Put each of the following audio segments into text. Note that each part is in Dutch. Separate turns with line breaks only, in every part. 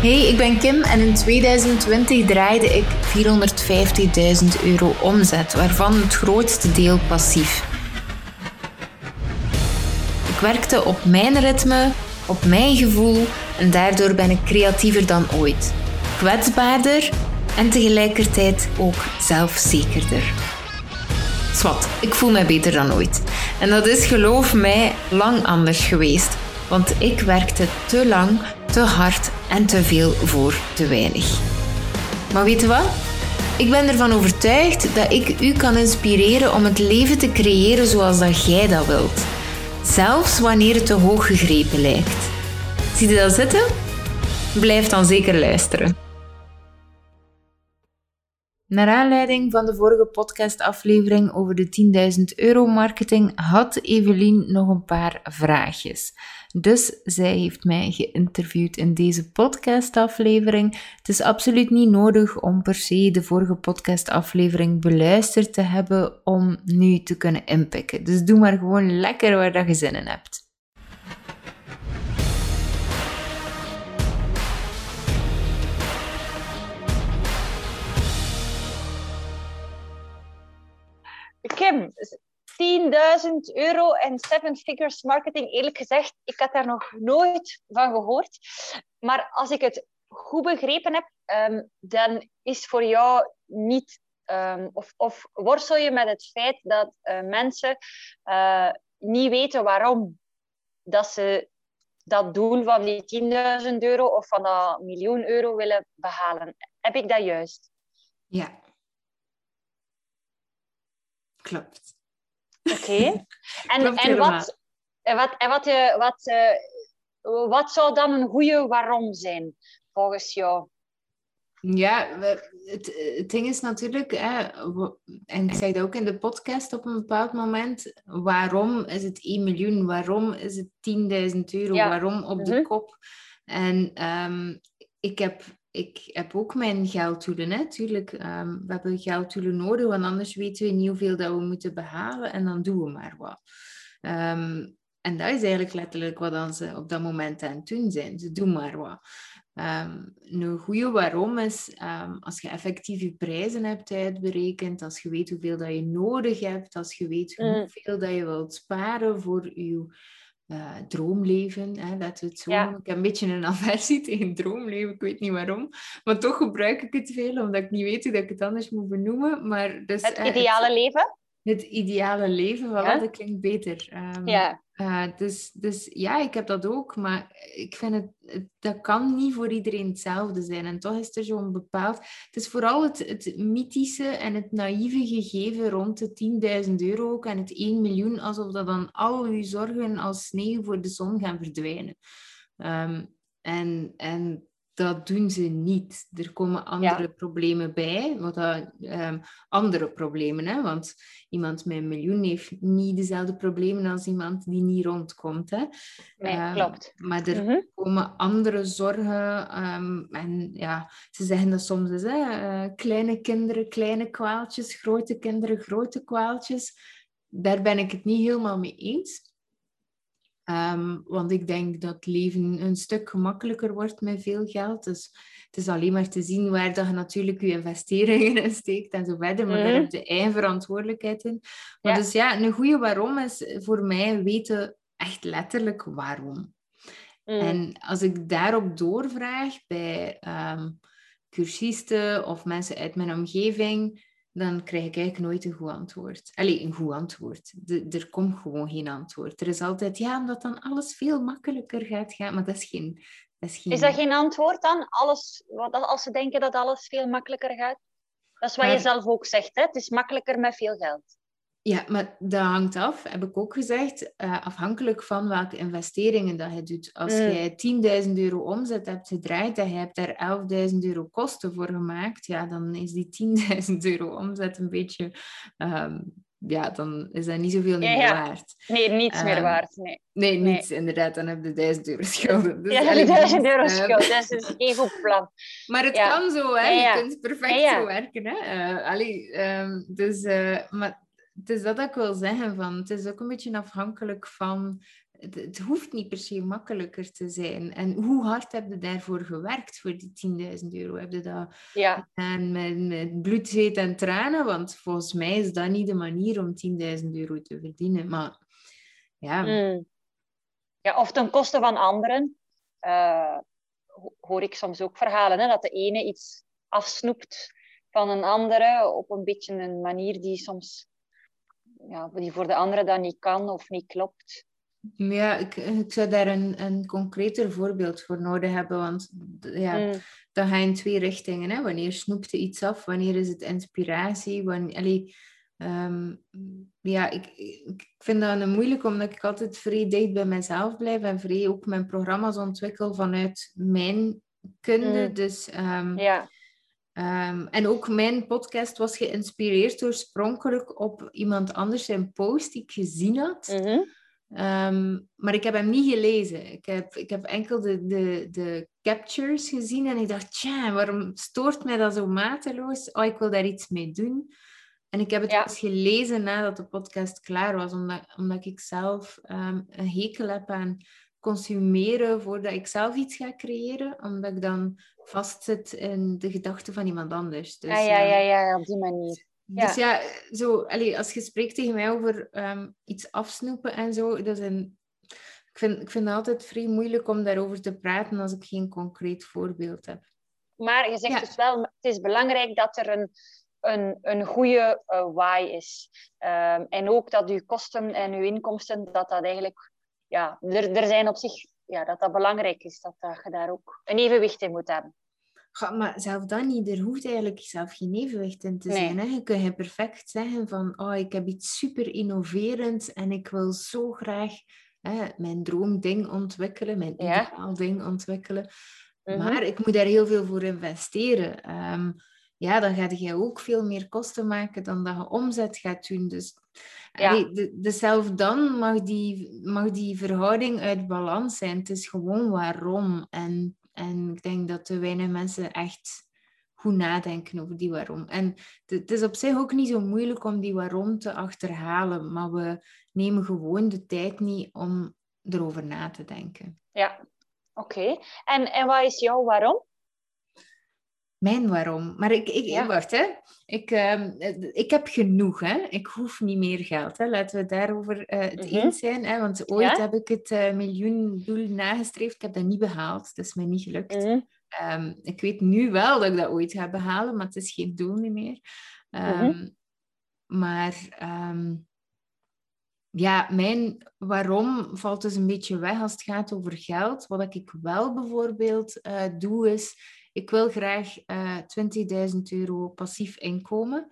Hey, ik ben Kim en in 2020 draaide ik 450.000 euro omzet, waarvan het grootste deel passief. Ik werkte op mijn ritme, op mijn gevoel en daardoor ben ik creatiever dan ooit. Kwetsbaarder en tegelijkertijd ook zelfzekerder. Swat, ik voel me beter dan ooit. En dat is, geloof mij, lang anders geweest. Want ik werkte te lang, te hard en te veel voor te weinig. Maar weet wat? Ik ben ervan overtuigd dat ik u kan inspireren om het leven te creëren zoals dat jij dat wilt. Zelfs wanneer het te hoog gegrepen lijkt. Zie je dat zitten? Blijf dan zeker luisteren. Naar aanleiding van de vorige podcastaflevering over de 10.000 euro marketing had Evelien nog een paar vraagjes. Dus zij heeft mij geïnterviewd in deze podcastaflevering. Het is absoluut niet nodig om per se de vorige podcastaflevering beluisterd te hebben om nu te kunnen inpikken. Dus doe maar gewoon lekker waar dat je zin in hebt.
Kim, 10.000 euro en seven figures marketing, eerlijk gezegd, ik had daar nog nooit van gehoord. Maar als ik het goed begrepen heb, ehm, dan is voor jou niet, um, of, of worstel je met het feit dat uh, mensen uh, niet weten waarom dat ze dat doel van die 10.000 euro of van dat miljoen euro willen behalen. Heb ik dat juist?
Ja. Klopt.
Oké. En, en, wat, wat, en wat, je, wat, uh, wat zou dan een goede waarom zijn, volgens jou?
Ja, het, het ding is natuurlijk, hè, en ik zei het ook in de podcast op een bepaald moment, waarom is het 1 miljoen? Waarom is het 10.000 euro? Waarom op de mm -hmm. kop? En um, ik heb ik heb ook mijn gelddoelen, natuurlijk. Um, we hebben gelddoelen nodig, want anders weten we niet hoeveel dat we moeten behalen en dan doen we maar wat. Um, en dat is eigenlijk letterlijk wat ze op dat moment aan het doen zijn. Ze doen maar wat. Um, een goede waarom is als je effectief je prijzen hebt uitberekend, als je weet hoeveel dat je nodig hebt, als je weet mm. hoeveel dat je wilt sparen voor je uh, droomleven. Hè, dat het zo Ik heb een beetje een aversie tegen droomleven, ik weet niet waarom. Maar toch gebruik ik het veel, omdat ik niet weet hoe ik het anders moet benoemen. Maar dus,
het ideale uh, het, leven?
Het ideale leven, voilà, ja? dat klinkt beter. Um, ja. Uh, dus, dus ja, ik heb dat ook, maar ik vind het, het, dat kan niet voor iedereen hetzelfde zijn. En toch is er zo'n bepaald... Het is vooral het, het mythische en het naïeve gegeven rond de 10.000 euro ook en het 1 miljoen, alsof dat dan al uw zorgen als sneeuw voor de zon gaan verdwijnen. Um, en, en dat doen ze niet. Er komen andere ja. problemen bij. Wat dat, um, andere problemen, hè? want iemand met een miljoen heeft niet dezelfde problemen als iemand die niet rondkomt. Hè?
Nee, um, klopt.
Maar er mm -hmm. komen andere zorgen. Um, en ja, ze zeggen dat soms eens, hè? Uh, kleine kinderen, kleine kwaaltjes, grote kinderen, grote kwaaltjes. Daar ben ik het niet helemaal mee eens. Um, want ik denk dat leven een stuk gemakkelijker wordt met veel geld. Dus het is alleen maar te zien waar dat je natuurlijk je investeringen in steekt en zo verder. Maar mm. daar heb je eigen verantwoordelijkheid in. Maar ja. dus ja, een goede waarom is voor mij weten echt letterlijk waarom. Mm. En als ik daarop doorvraag bij um, cursisten of mensen uit mijn omgeving, dan krijg ik eigenlijk nooit een goed antwoord. Allee, een goed antwoord. De, er komt gewoon geen antwoord. Er is altijd, ja, omdat dan alles veel makkelijker gaat gaan. Maar dat is geen... Dat is, geen...
is dat geen antwoord dan? Alles, wat, als ze denken dat alles veel makkelijker gaat? Dat is wat maar... je zelf ook zegt, hè? Het is makkelijker met veel geld.
Ja, maar dat hangt af, heb ik ook gezegd, uh, afhankelijk van welke investeringen dat je doet. Als mm. jij 10.000 euro omzet hebt gedraaid en je hebt daar 11.000 euro kosten voor gemaakt, ja, dan is die 10.000 euro omzet een beetje, um, ja, dan is dat niet zoveel
ja,
meer
ja.
waard.
Nee, niets um, meer waard, nee.
Nee, niets, nee. inderdaad. Dan heb je 1000 euro schulden.
Dus ja, 1000 euro uh, schuld, dat is geen goed plan.
Maar het ja. kan zo, hè. Je kunt perfect zo werken, hè. Uh, allee, um, dus, uh, maar het is dat ik wil zeggen. Van, het is ook een beetje afhankelijk van het, het, hoeft niet per se makkelijker te zijn. En hoe hard heb je daarvoor gewerkt, voor die 10.000 euro? Heb je dat
ja.
gedaan met, met bloed, zweet en tranen? Want volgens mij is dat niet de manier om 10.000 euro te verdienen. Maar ja...
Mm. ja of ten koste van anderen. Uh, hoor ik soms ook verhalen, hè, dat de ene iets afsnoept van een andere op een beetje een manier die soms ja, die voor de andere dan niet kan of niet klopt.
Ja, ik, ik zou daar een, een concreter voorbeeld voor nodig hebben, want ja, mm. dan ga je in twee richtingen. Hè? Wanneer snoept je iets af? Wanneer is het inspiratie? Wanneer, allee, ehm, ja, ik, ik vind dat een moeilijk, omdat ik altijd vrij dicht bij mezelf blijf en vrij ook mijn programma's ontwikkel vanuit mijn kunde. Mm. Dus um,
ja.
Um, en ook mijn podcast was geïnspireerd oorspronkelijk op iemand anders zijn post die ik gezien had.
Mm
Um, maar ik heb hem niet gelezen. Ik heb, ik heb enkel de, de, de captures gezien en ik dacht, tja, waarom stoort mij dat zo mateloos? Oh, ik wil daar iets mee doen. En ik heb het ja. pas gelezen nadat de podcast klaar was, omdat, omdat ik zelf um, een hekel heb aan consumeren voordat ik zelf iets ga creëren, omdat ik dan vastzit in de gedachten van iemand anders.
Dus, ah, ja, ja, ja, ja, op die manier.
Dus ja, zo, als je spreekt tegen mij over um, iets afsnoepen en zo, dat is een, ik, vind, ik vind het altijd vrij moeilijk om daarover te praten als ik geen concreet voorbeeld heb.
Maar je zegt ja. dus wel, het is belangrijk dat er een, een, een goede uh, why is. Um, en ook dat je kosten en je inkomsten, dat dat eigenlijk, ja, er, er zijn op zich, ja, dat dat belangrijk is, dat, dat je daar ook een evenwicht in moet hebben.
Ga, maar zelf dan niet. Er hoeft eigenlijk zelf geen evenwicht in te zijn. Hè? Je kunt perfect zeggen van, oh, ik heb iets super innoverends en ik wil zo graag hè, mijn droomding ontwikkelen, mijn ideaal ding ontwikkelen. Mhm. Maar ik moet daar heel veel voor investeren. Um, ja, dan ga je ook veel meer kosten maken dan dat je omzet gaat doen. Dus ja. de, de zelf dan mag die, mag die verhouding uit balans zijn. Het is gewoon waarom. En en ik denk dat te weinig mensen echt goed nadenken over die waarom. En het is op zich ook niet zo moeilijk om die waarom te achterhalen, maar we nemen gewoon de tijd niet om erover na te denken.
Ja, oké. En, en wat is jouw waarom?
Mijn waarom. Maar ik, ik ja. wacht, hè. Ik, uh, ik heb genoeg, hè. Ik hoef niet meer geld, hè. Laten we daarover uh, het mm -hmm. eens zijn, hè. Want ooit ja? heb ik het uh, miljoendoel nagestreefd. Ik heb dat niet behaald. Dat is mij niet gelukt. Mm -hmm. um, ik weet nu wel dat ik dat ooit ga behalen, maar het is geen doel meer. Um, mm -hmm. Maar... Ja, mijn waarom valt dus een beetje weg als het gaat over geld. Wat ik wel bijvoorbeeld uh, doe, is ik wil graag uh, eh, 20.000 euro passief inkomen.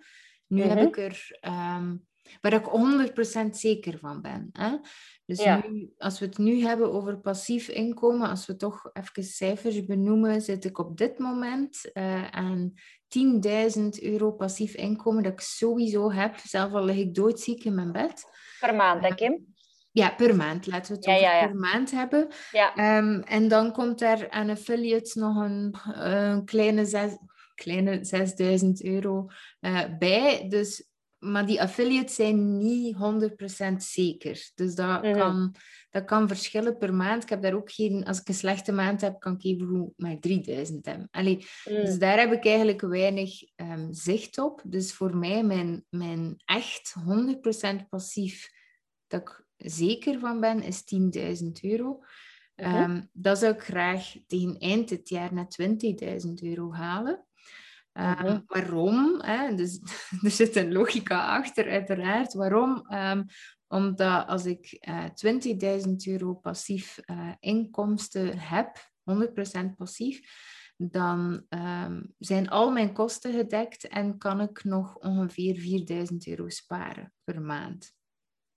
Nu mm -hmm. heb mhm. ik er, um, waar ik 100% zeker van ben. Hè? Dus ja. nu, als we het nu hebben over passief inkomen, als we toch even cijfers benoemen, zit ik op dit moment uh, aan 10.000 euro passief inkomen dat ik sowieso heb, zelf al lig ik doodziek in mijn bed.
Per maand, hè Kim?
Ja, per maand. Laten we het ja, ja. per maand hebben. Um, en dan komt er aan affiliates nog een, een kleine, zes, kleine 6000 euro uh, bij. Dus, maar die affiliates zijn niet 100% zeker. Dus dat, mm -hmm. kan, dat kan verschillen per maand. Ik heb daar ook geen... Als ik een slechte maand heb, kan ik even maar 3000 hebben. Allee, mm. Dus daar heb ik eigenlijk weinig um, zicht op. Dus voor mij, mijn, mijn echt 100% passief... Dat ik zeker van ben, is 10.000 euro. -huh. um, dat zou ik graag tegen eind dit jaar naar 20.000 euro halen. Um, -huh. Waarom? Hè? Dus, er zit een logica achter, uiteraard. Waarom? Um, omdat als ik uh, 20.000 euro passief uh, inkomsten heb, 100% passief, dan um, zijn al mijn kosten gedekt en kan ik nog ongeveer 4.000 euro sparen per maand.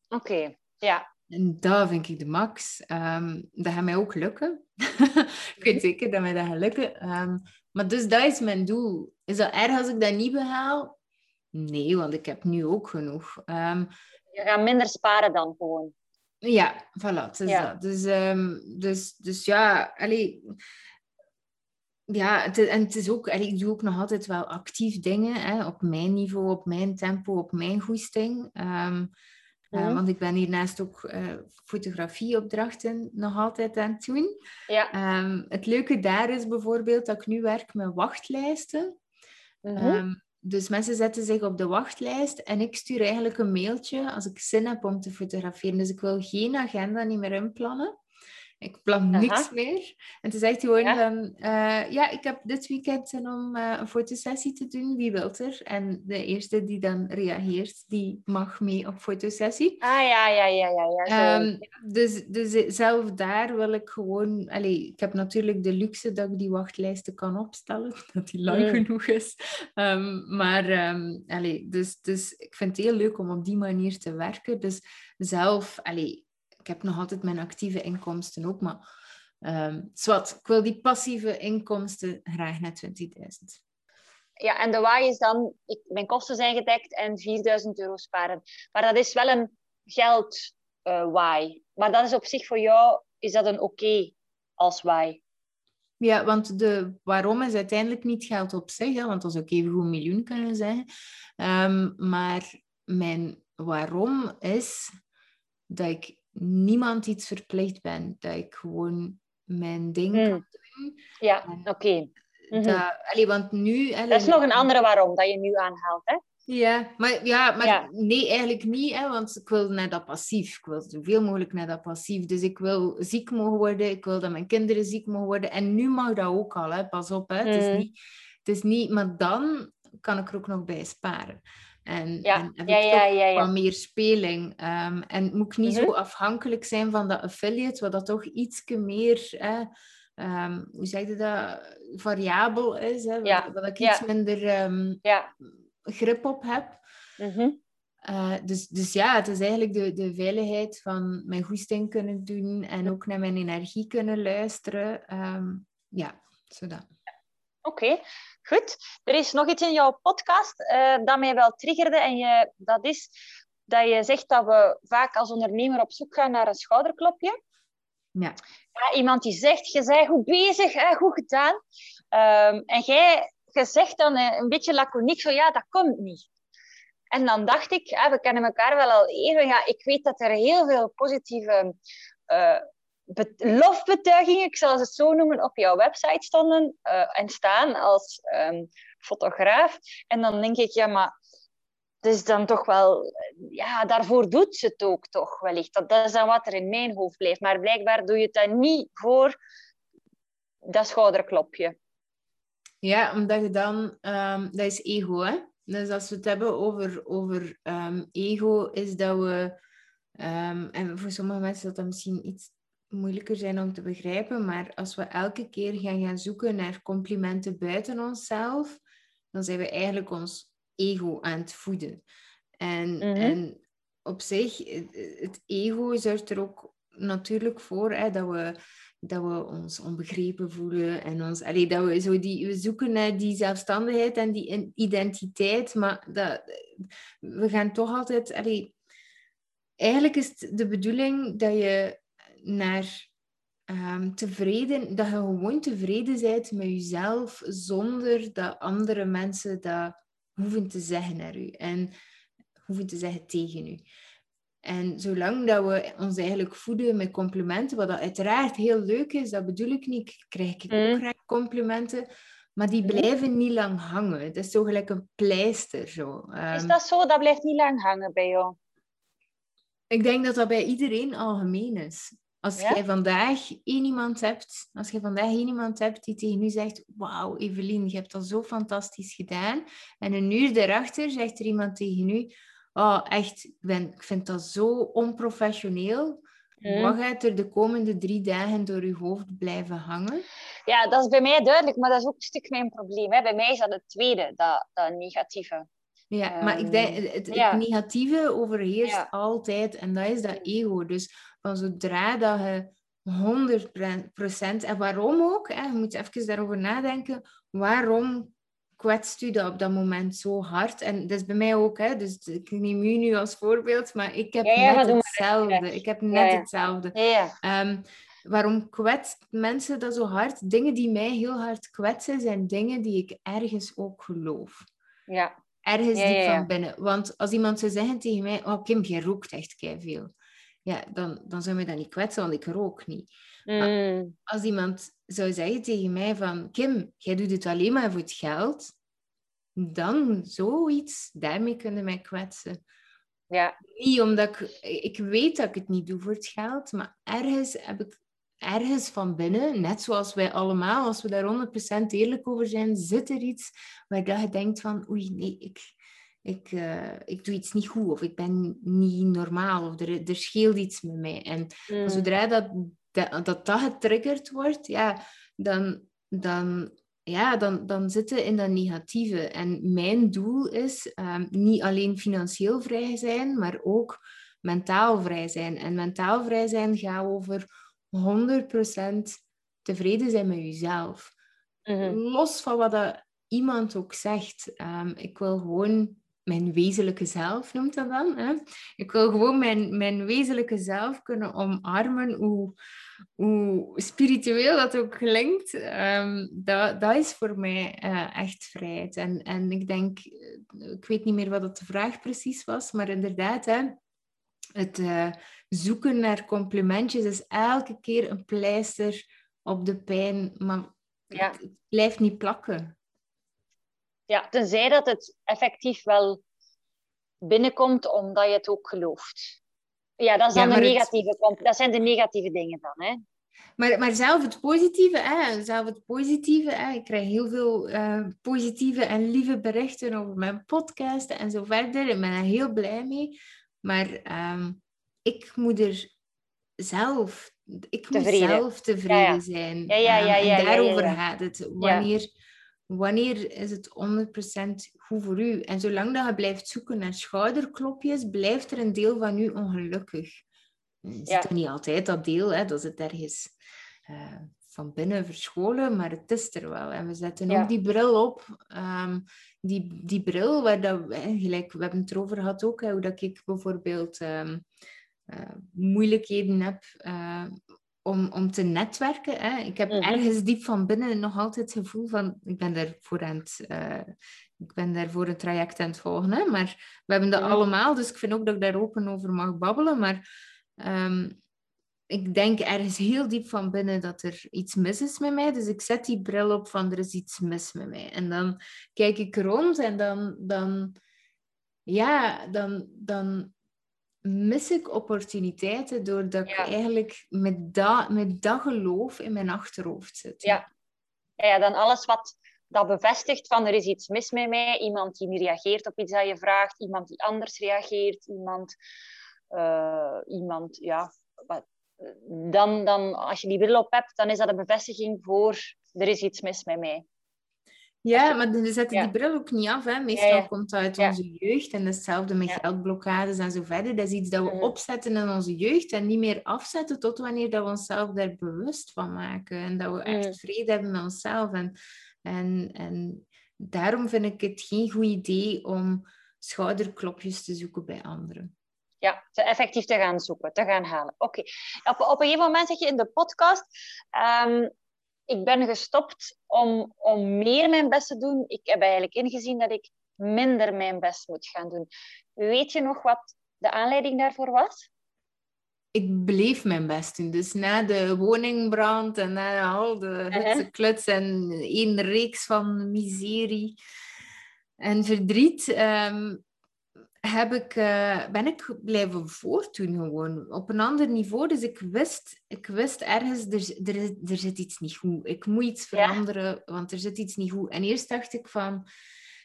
Oké, okay. Ja.
En dat vind ik de max. Um, dat gaat mij ook lukken. ik weet zeker dat mij dat gaat lukken. Um, maar dus dat is mijn doel. Is dat erg als ik dat niet behaal? Nee, want ik heb nu ook genoeg. Um,
je gaat minder sparen dan gewoon.
Ja, voilà. Dus, ja. Dat. Dus, dus, dus ja, allee, ja, het, en het is ook, ik doe ook nog altijd wel actief dingen hè, op mijn niveau, op mijn tempo, op mijn goesting. Um, Uh,
Mhm.
want ik ben hiernaast ook eh, fotografieopdrachten nog altijd aan het doen.
Ja.
Ehm, het leuke daar is bijvoorbeeld dat ik nu werk met wachtlijsten.
Mhm.
Ehm, dus mensen zetten zich op de wachtlijst en ik stuur eigenlijk een mailtje als ik zin heb om te fotograferen. Dus ik wil geen agenda niet meer inplannen. Ik plan
Aha.
niks meer. En toen zegt hij gewoon
Ja.
van, eh, ja, ik heb dit weekend zin om eh, een fotosessie te doen. Wie wilt er? En de eerste die dan reageert, die mag mee op fotosessie.
Ah, ja, ja, ja, ja. ja.
Ehm, dus, dus zelf daar wil ik gewoon... Allee, ik heb natuurlijk de luxe dat ik die wachtlijsten kan opstellen, dat die lang
Mm.
genoeg is. Ehm, maar allee, dus, dus ik vind het heel leuk om op die manier te werken. Dus zelf... Allee, ik heb nog altijd mijn actieve inkomsten ook, maar... ehm zwart, ik wil die passieve inkomsten graag naar 20.000.
Ja, en de waai is dan, ik, mijn kosten zijn gedekt en 4000 euro sparen. Maar dat is wel een geld eh waai. Maar dat is op zich voor jou, is dat een oké als waai?
Ja, want de waarom is uiteindelijk niet geld op zich, hè, want dat zou ook even goed een miljoen kunnen zijn. Ehm, maar mijn waarom is dat ik niemand iets verplicht ben. Dat ik gewoon mijn ding
Hmm.
kan doen.
Ja, oké. Mhm.
Dat, allee, want nu... allee,
Dat is nog een andere waarom dat je nu aanhaalt, hè?
Ja, maar, ja, maar
Ja.
nee, eigenlijk niet, hè, want ik wil naar dat passief. Ik wil zoveel mogelijk naar dat passief. Dus ik wil ziek mogen worden, ik wil dat mijn kinderen ziek mogen worden. En nu mag dat ook al, hè. pas op. Hè. Het, is
Mm.
niet, het is niet, maar dan kan ik er ook nog bij sparen. En,
Ja,
en heb
ja,
ik
ja,
toch
ja, ja.
wat meer speling. Ehm, en moet ik niet
Mhm.
zo afhankelijk zijn van dat affiliate, wat dat toch iets meer... Hè, ehm, hoe zeg je dat? Variabel is, hè, wat, wat ik iets minder ehm,
grip
op heb.
Mhm.
Uh, dus, dus ja, het is eigenlijk de, de veiligheid van mijn goesting kunnen doen en ook naar mijn energie kunnen luisteren. Ja, zodat.
Oké, goed. Er is nog iets in jouw podcast eh, dat mij wel triggerde. En je, dat is dat je zegt dat we vaak als ondernemer op zoek gaan naar een schouderklopje.
Ja.
Ja, iemand die zegt, je bent goed bezig, hè, goed gedaan. Ehm, en jij, je zegt dan eh, een beetje laconiek zo, ja, dat komt niet. En dan dacht ik, hè, we kennen elkaar wel al even, ja, ik weet dat er heel veel positieve eh, lofbetuigingen, ik zal ze zo noemen, op jouw website stonden eh, en staan als ehm, fotograaf. En dan denk ik, ja, maar het is dan toch wel... Ja, daarvoor doet ze het ook toch wellicht. Dat, dat is dan wat er in mijn hoofd blijft. Maar blijkbaar doe je het dan niet voor dat schouderklopje.
Ja, omdat je dan, ehm, dat is ego, hè? Dus als we het hebben over, over ehm, ego, is dat we, en voor sommige mensen zal dat misschien iets moeilijker zijn om te begrijpen, maar als we elke keer gaan gaan zoeken naar complimenten buiten onszelf, dan zijn we eigenlijk ons ego aan het voeden. En,
Mhm.
en op zich, het, ego zorgt er ook natuurlijk voor hè, dat we dat we ons onbegrepen voelen en ons, allee, dat we, zo die, we zoeken naar die zelfstandigheid en die identiteit, maar dat, we gaan toch altijd, allee, eigenlijk is het de bedoeling dat je naar ehm, tevreden, dat je gewoon tevreden bent met jezelf zonder dat andere mensen dat hoeven te zeggen naar u en hoeven te zeggen tegen u. En zolang dat we ons eigenlijk voeden met complimenten, wat dat uiteraard heel leuk is, dat bedoel ik niet, krijg ik
Mm.
ook graag complimenten, maar die
Mhm.
blijven niet lang hangen. Het is zo gelijk een pleister. Zo.
Is
Ehm,
dat zo? Dat blijft niet lang hangen bij jou.
Ik denk dat dat bij iedereen algemeen is. Als
Ja?
jij vandaag één iemand hebt, als je vandaag één iemand hebt die tegen u zegt, wauw, Evelien, je hebt dat zo fantastisch gedaan. En een uur daarachter zegt er iemand tegen u, oh, echt, ik, ben, ik vind dat zo onprofessioneel.
Mm.
Wat gaat er de komende drie dagen door je hoofd blijven hangen?
Ja, dat is bij mij duidelijk, maar dat is ook een stuk mijn probleem. Hè. Bij mij is dat het tweede, dat, dat negatieve.
Ja, maar ik
Ehm,
denk, het, het negatieve overheerst
Ja.
altijd en dat is dat ego. Dus van zodra dat je 100% en waarom ook, hè, je moet even daarover nadenken, waarom kwetst u dat op dat moment zo hard? En dat is bij mij ook, hè, dus ik neem u nu als voorbeeld, maar ik heb
Ja, ja, maar
net
maar.
hetzelfde. Ik heb net
ja.
hetzelfde. Ehm, waarom kwetst mensen dat zo hard? Dingen die mij heel hard kwetsen, zijn dingen die ik ergens ook geloof.
ja.
Ergens diep van binnen. Want als iemand zou zeggen tegen mij, oh Kim, jij rookt echt veel. Ja, dan, dan zou mij dat niet kwetsen, want ik rook niet.
Mm,
Als iemand zou zeggen tegen mij van, Kim, jij doet het alleen maar voor het geld, dan zoiets, daarmee kunnen mij kwetsen.
ja,
Niet omdat ik... Ik weet dat ik het niet doe voor het geld, maar ergens heb ik... Ergens van binnen, net zoals wij allemaal, als we daar 100% eerlijk over zijn, zit er iets waar dat je denkt van, oei, nee, ik, ik, eh, ik doe iets niet goed, of ik ben niet normaal, of er, er scheelt iets met mij. En
mm,
zodra dat, dat, dat, dat getriggerd wordt, ja, dan, dan, ja, dan, dan zitten in dat negatieve. En mijn doel is ehm, niet alleen financieel vrij zijn, maar ook mentaal vrij zijn. En mentaal vrij zijn gaat over 100% tevreden zijn met jezelf.
mhm.
Los van wat dat iemand ook zegt. Ehm, ik wil gewoon mijn wezenlijke zelf, noemt dat dan. Hè? Ik wil gewoon mijn, mijn wezenlijke zelf kunnen omarmen, hoe, hoe spiritueel dat ook klinkt. Ehm, dat, dat is voor mij eh, echt vrijheid. En, en ik denk, eh, ik weet niet meer wat het de vraag precies was, maar inderdaad, hè, het eh, zoeken naar complimentjes is elke keer een pleister op de pijn, maar
Ja.
het, het blijft niet plakken.
Ja, tenzij dat het effectief wel binnenkomt omdat je het ook gelooft. Ja, dat, is
Ja,
dan de
het-
negatieve, dat zijn de negatieve dingen dan. Hè?
Maar, maar zelf het positieve, hè, zelf het positieve hè, ik krijg heel veel eh, positieve en lieve berichten over mijn podcast en zo verder. Ik ben er heel blij mee. Maar ehm, ik moet er zelf, ik moet
Tevreden.
zelf tevreden
Ja, ja.
zijn.
Ja, ja,
Ehm,
ja,
en daarover gaat het. Wanneer, wanneer is het 100% goed voor u? En zolang dat je blijft zoeken naar schouderklopjes, blijft er een deel van u ongelukkig. Ziet
Ja.
er niet altijd dat deel, hè, dat zit ergens eh, van binnen verscholen, maar het is er wel. En we zetten
Ja.
ook die bril op. ehm, die, die bril waar dat, gelijk, we hebben het erover gehad ook, hè, hoe dat ik bijvoorbeeld ehm, eh, moeilijkheden heb eh, om, om te netwerken. Hè. Ik heb
Mhm.
ergens diep van binnen nog altijd het gevoel van, ik ben daarvoor aan het... eh, ik ben daarvoor een traject aan het volgen, hè? maar we hebben dat
Mhm.
allemaal, dus ik vind ook dat ik daar open over mag babbelen. Maar ehm, ik denk ergens heel diep van binnen dat er iets mis is met mij. Dus ik zet die bril op van er is iets mis met mij. En dan kijk ik rond en dan, dan, ja, dan, dan mis ik opportuniteiten doordat
Ja.
ik eigenlijk met dat, met dat geloof in mijn achterhoofd zit.
Ja. Ja, dan alles wat dat bevestigt van er is iets mis met mij. Iemand die niet reageert op iets dat je vraagt. Iemand die anders reageert. Iemand, eh, iemand ja. Wat, dan, dan, als je die bril op hebt, dan is dat een bevestiging voor er is iets mis met mij.
Ja, maar we zetten
Ja.
die bril ook niet af. Hè. Meestal
Ja,
komt dat uit onze jeugd. En hetzelfde met geldblokkades en zo verder. Dat is iets dat we
Mhm.
opzetten in onze jeugd en niet meer afzetten tot wanneer dat we onszelf daar bewust van maken. En dat we echt
Mhm.
vrede hebben met onszelf. En, en, en daarom vind ik het geen goed idee om schouderklopjes te zoeken bij anderen.
Ja, te effectief te gaan zoeken, te gaan halen. Oké. Op, op een gegeven moment zeg je in de podcast... ehm, ik ben gestopt om, om meer mijn best te doen. Ik heb eigenlijk ingezien dat ik minder mijn best moet gaan doen. Weet je nog wat de aanleiding daarvoor was?
ik bleef mijn best doen. Dus na de woningbrand en na al de kluts en één reeks van miserie en verdriet, ehm, heb ik, eh, ben ik blijven voortdoen gewoon. Op een ander niveau. Dus ik wist, ik wist ergens, er, er, er zit iets niet goed. Ik moet iets
Ja.
veranderen, want er zit iets niet goed. En eerst dacht ik van...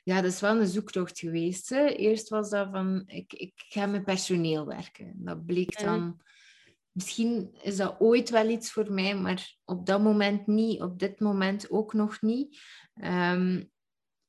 Ja, dat is wel een zoektocht geweest. Hè. Eerst was dat van, ik, ik ga met personeel werken. Dat bleek
Mhm.
dan... Misschien is dat ooit wel iets voor mij, maar op dat moment niet. Op dit moment ook nog niet. Ehm,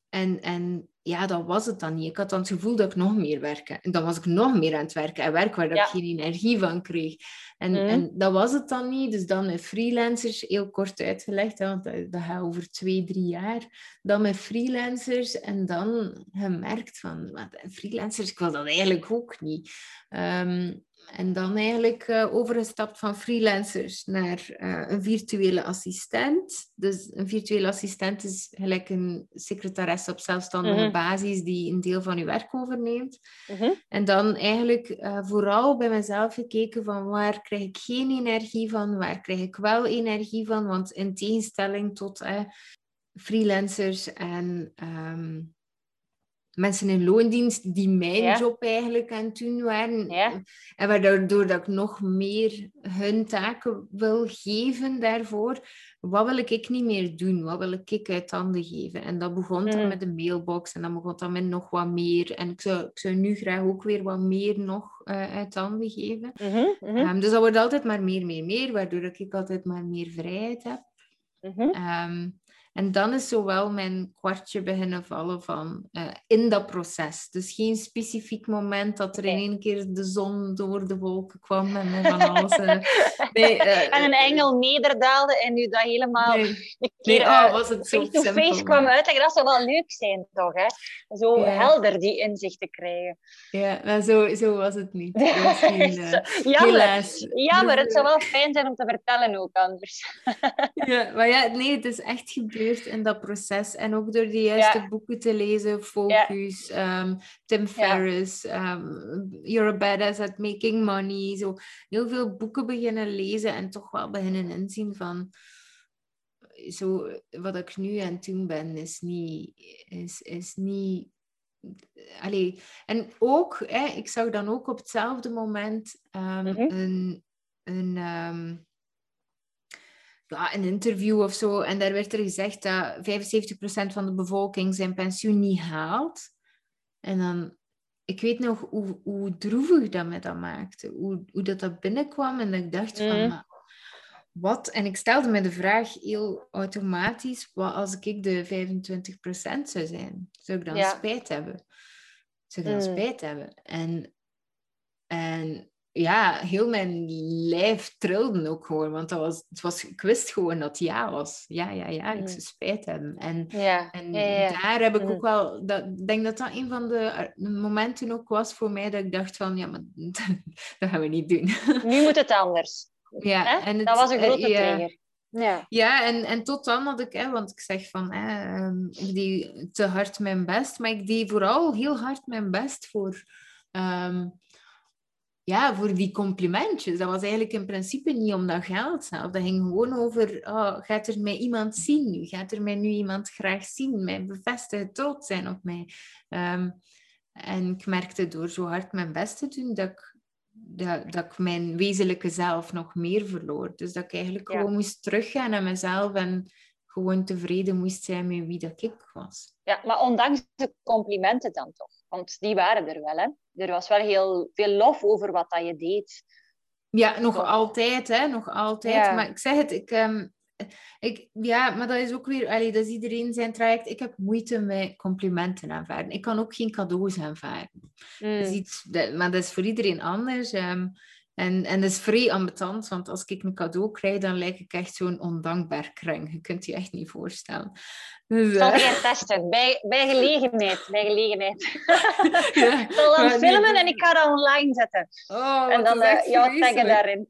en, en ja, dat was het dan niet. Ik had dan het gevoel dat ik nog meer werkte. En dan was ik nog meer aan het werken. En werk waar
Ja.
ik geen energie van kreeg. En,
Mhm.
en dat was het dan niet. Dus dan met freelancers, heel kort uitgelegd, hè, want dat, dat gaat over twee, drie jaar. Dan met freelancers en dan gemerkt van, wat, freelancers, ik wil dat eigenlijk ook niet. Ehm, en dan eigenlijk uh, overgestapt van freelancers naar uh, een virtuele assistent. Dus een virtuele assistent is gelijk een secretares op zelfstandige mm basis die een deel van je werk overneemt. -hmm. En dan eigenlijk uh, vooral bij mezelf gekeken van waar krijg ik geen energie van, waar krijg ik wel energie van. Want in tegenstelling tot freelancers en um, mensen in loondienst die mijn job eigenlijk aan het doen waren. Ja. En waardoor dat ik nog meer hun taken wil geven daarvoor. Wat wil ik niet meer doen? Wat wil ik uit handen geven? En dat begon dan hmm. met de mailbox en dan begon dan met nog wat meer. En ik zou, ik zou nu graag ook weer wat meer nog uh, uit handen geven. Mm -hmm, um, dus dat wordt altijd maar meer, meer, meer, waardoor ik altijd maar meer vrijheid heb. -hmm. um, en dan is zowel mijn kwartje beginnen vallen van uh, in dat proces. Dus geen specifiek moment dat er in één keer de zon door de wolken kwam en van alles. Uh,
nee, uh, en een engel nederdaalde en nu dat helemaal nee. een
keer nee, oh, was het zo face
face kwam uitleggen. Dat zou wel leuk zijn, toch? Hè? Zo ja. helder die inzicht te krijgen.
Ja, maar zo, zo was het niet. Was geen,
jammer. Helaas. Jammer, het zou wel fijn zijn om te vertellen ook anders.
ja, maar ja, nee, het is echt gebeurd in dat proces. En ook door de juiste boeken te lezen, Focus, um, Tim Ferriss, um, You're a Badass at Making Money. Zo heel veel boeken beginnen lezen en toch wel beginnen inzien van... Zo, wat ik nu aan het doen ben, is niet... Is, is niet Allee, en ook, hè, ik zag dan ook op hetzelfde moment um, mm -hmm. een, een um, ja, een interview of zo. En daar werd er gezegd dat 75% van de bevolking zijn pensioen niet haalt. En dan, ik weet nog hoe, hoe droevig dat me dat maakte. Hoe, hoe dat, dat binnenkwam. En dat ik dacht van, mm. wat? En ik stelde me de vraag heel automatisch, wat als ik de 25% zou zijn? Zou ik dan spijt hebben? Zou ik dan mm. spijt hebben? En, en ja, heel mijn lijf trilde ook gewoon. Want dat was, het was, ik wist gewoon dat ja was. Ja, ja, ja, ik mm. zou spijt hebben. En, ja. en daar heb ik ook mm. wel... Dat, ik denk dat dat een van de momenten ook was voor mij dat ik dacht van... Ja, maar dat gaan we niet doen.
Nu moet het anders. Ja, en het, dat was een grote uh, trigger.
Ja, ja en, en tot dan had ik, hè, want ik zeg van, hè, um, ik deed te hard mijn best, maar ik deed vooral heel hard mijn best voor um, ja, voor die complimentjes. Dat was eigenlijk in principe niet om dat geld zelf. Dat ging gewoon over, oh, gaat er mij iemand zien nu? Gaat er mij nu iemand graag zien? Mij bevestigen, trots zijn op mij? Um, en ik merkte door zo hard mijn best te doen, dat ik, dat, dat ik mijn wezenlijke zelf nog meer verloor. Dus dat ik eigenlijk gewoon moest teruggaan naar mezelf en gewoon tevreden moest zijn met wie dat ik was.
Ja, maar ondanks de complimenten dan toch? Want die waren er wel, hè? Er was wel heel veel lof over wat dat je deed.
Ja, nog altijd, hè? Nog altijd. Maar ik zeg het, ik... Um, ik, ja, maar dat is ook weer, allee, dat is iedereen zijn traject. Ik heb moeite met complimenten aanvaarden. Ik kan ook geen cadeaus aanvaarden. Mm. Dat is iets, maar dat is voor iedereen anders. Um, en, en dat is vrij ambetant, want als ik een cadeau krijg, dan lijk ik echt zo'n ondankbaar kring. Je kunt je echt niet voorstellen.
Dus, ik zal het uh... testen, bij, bij gelegenheid. Bij gelegenheid. ja, ik zal dan filmen en ik ga dat online zetten.
Oh,
en dan uh, jou taggen daarin.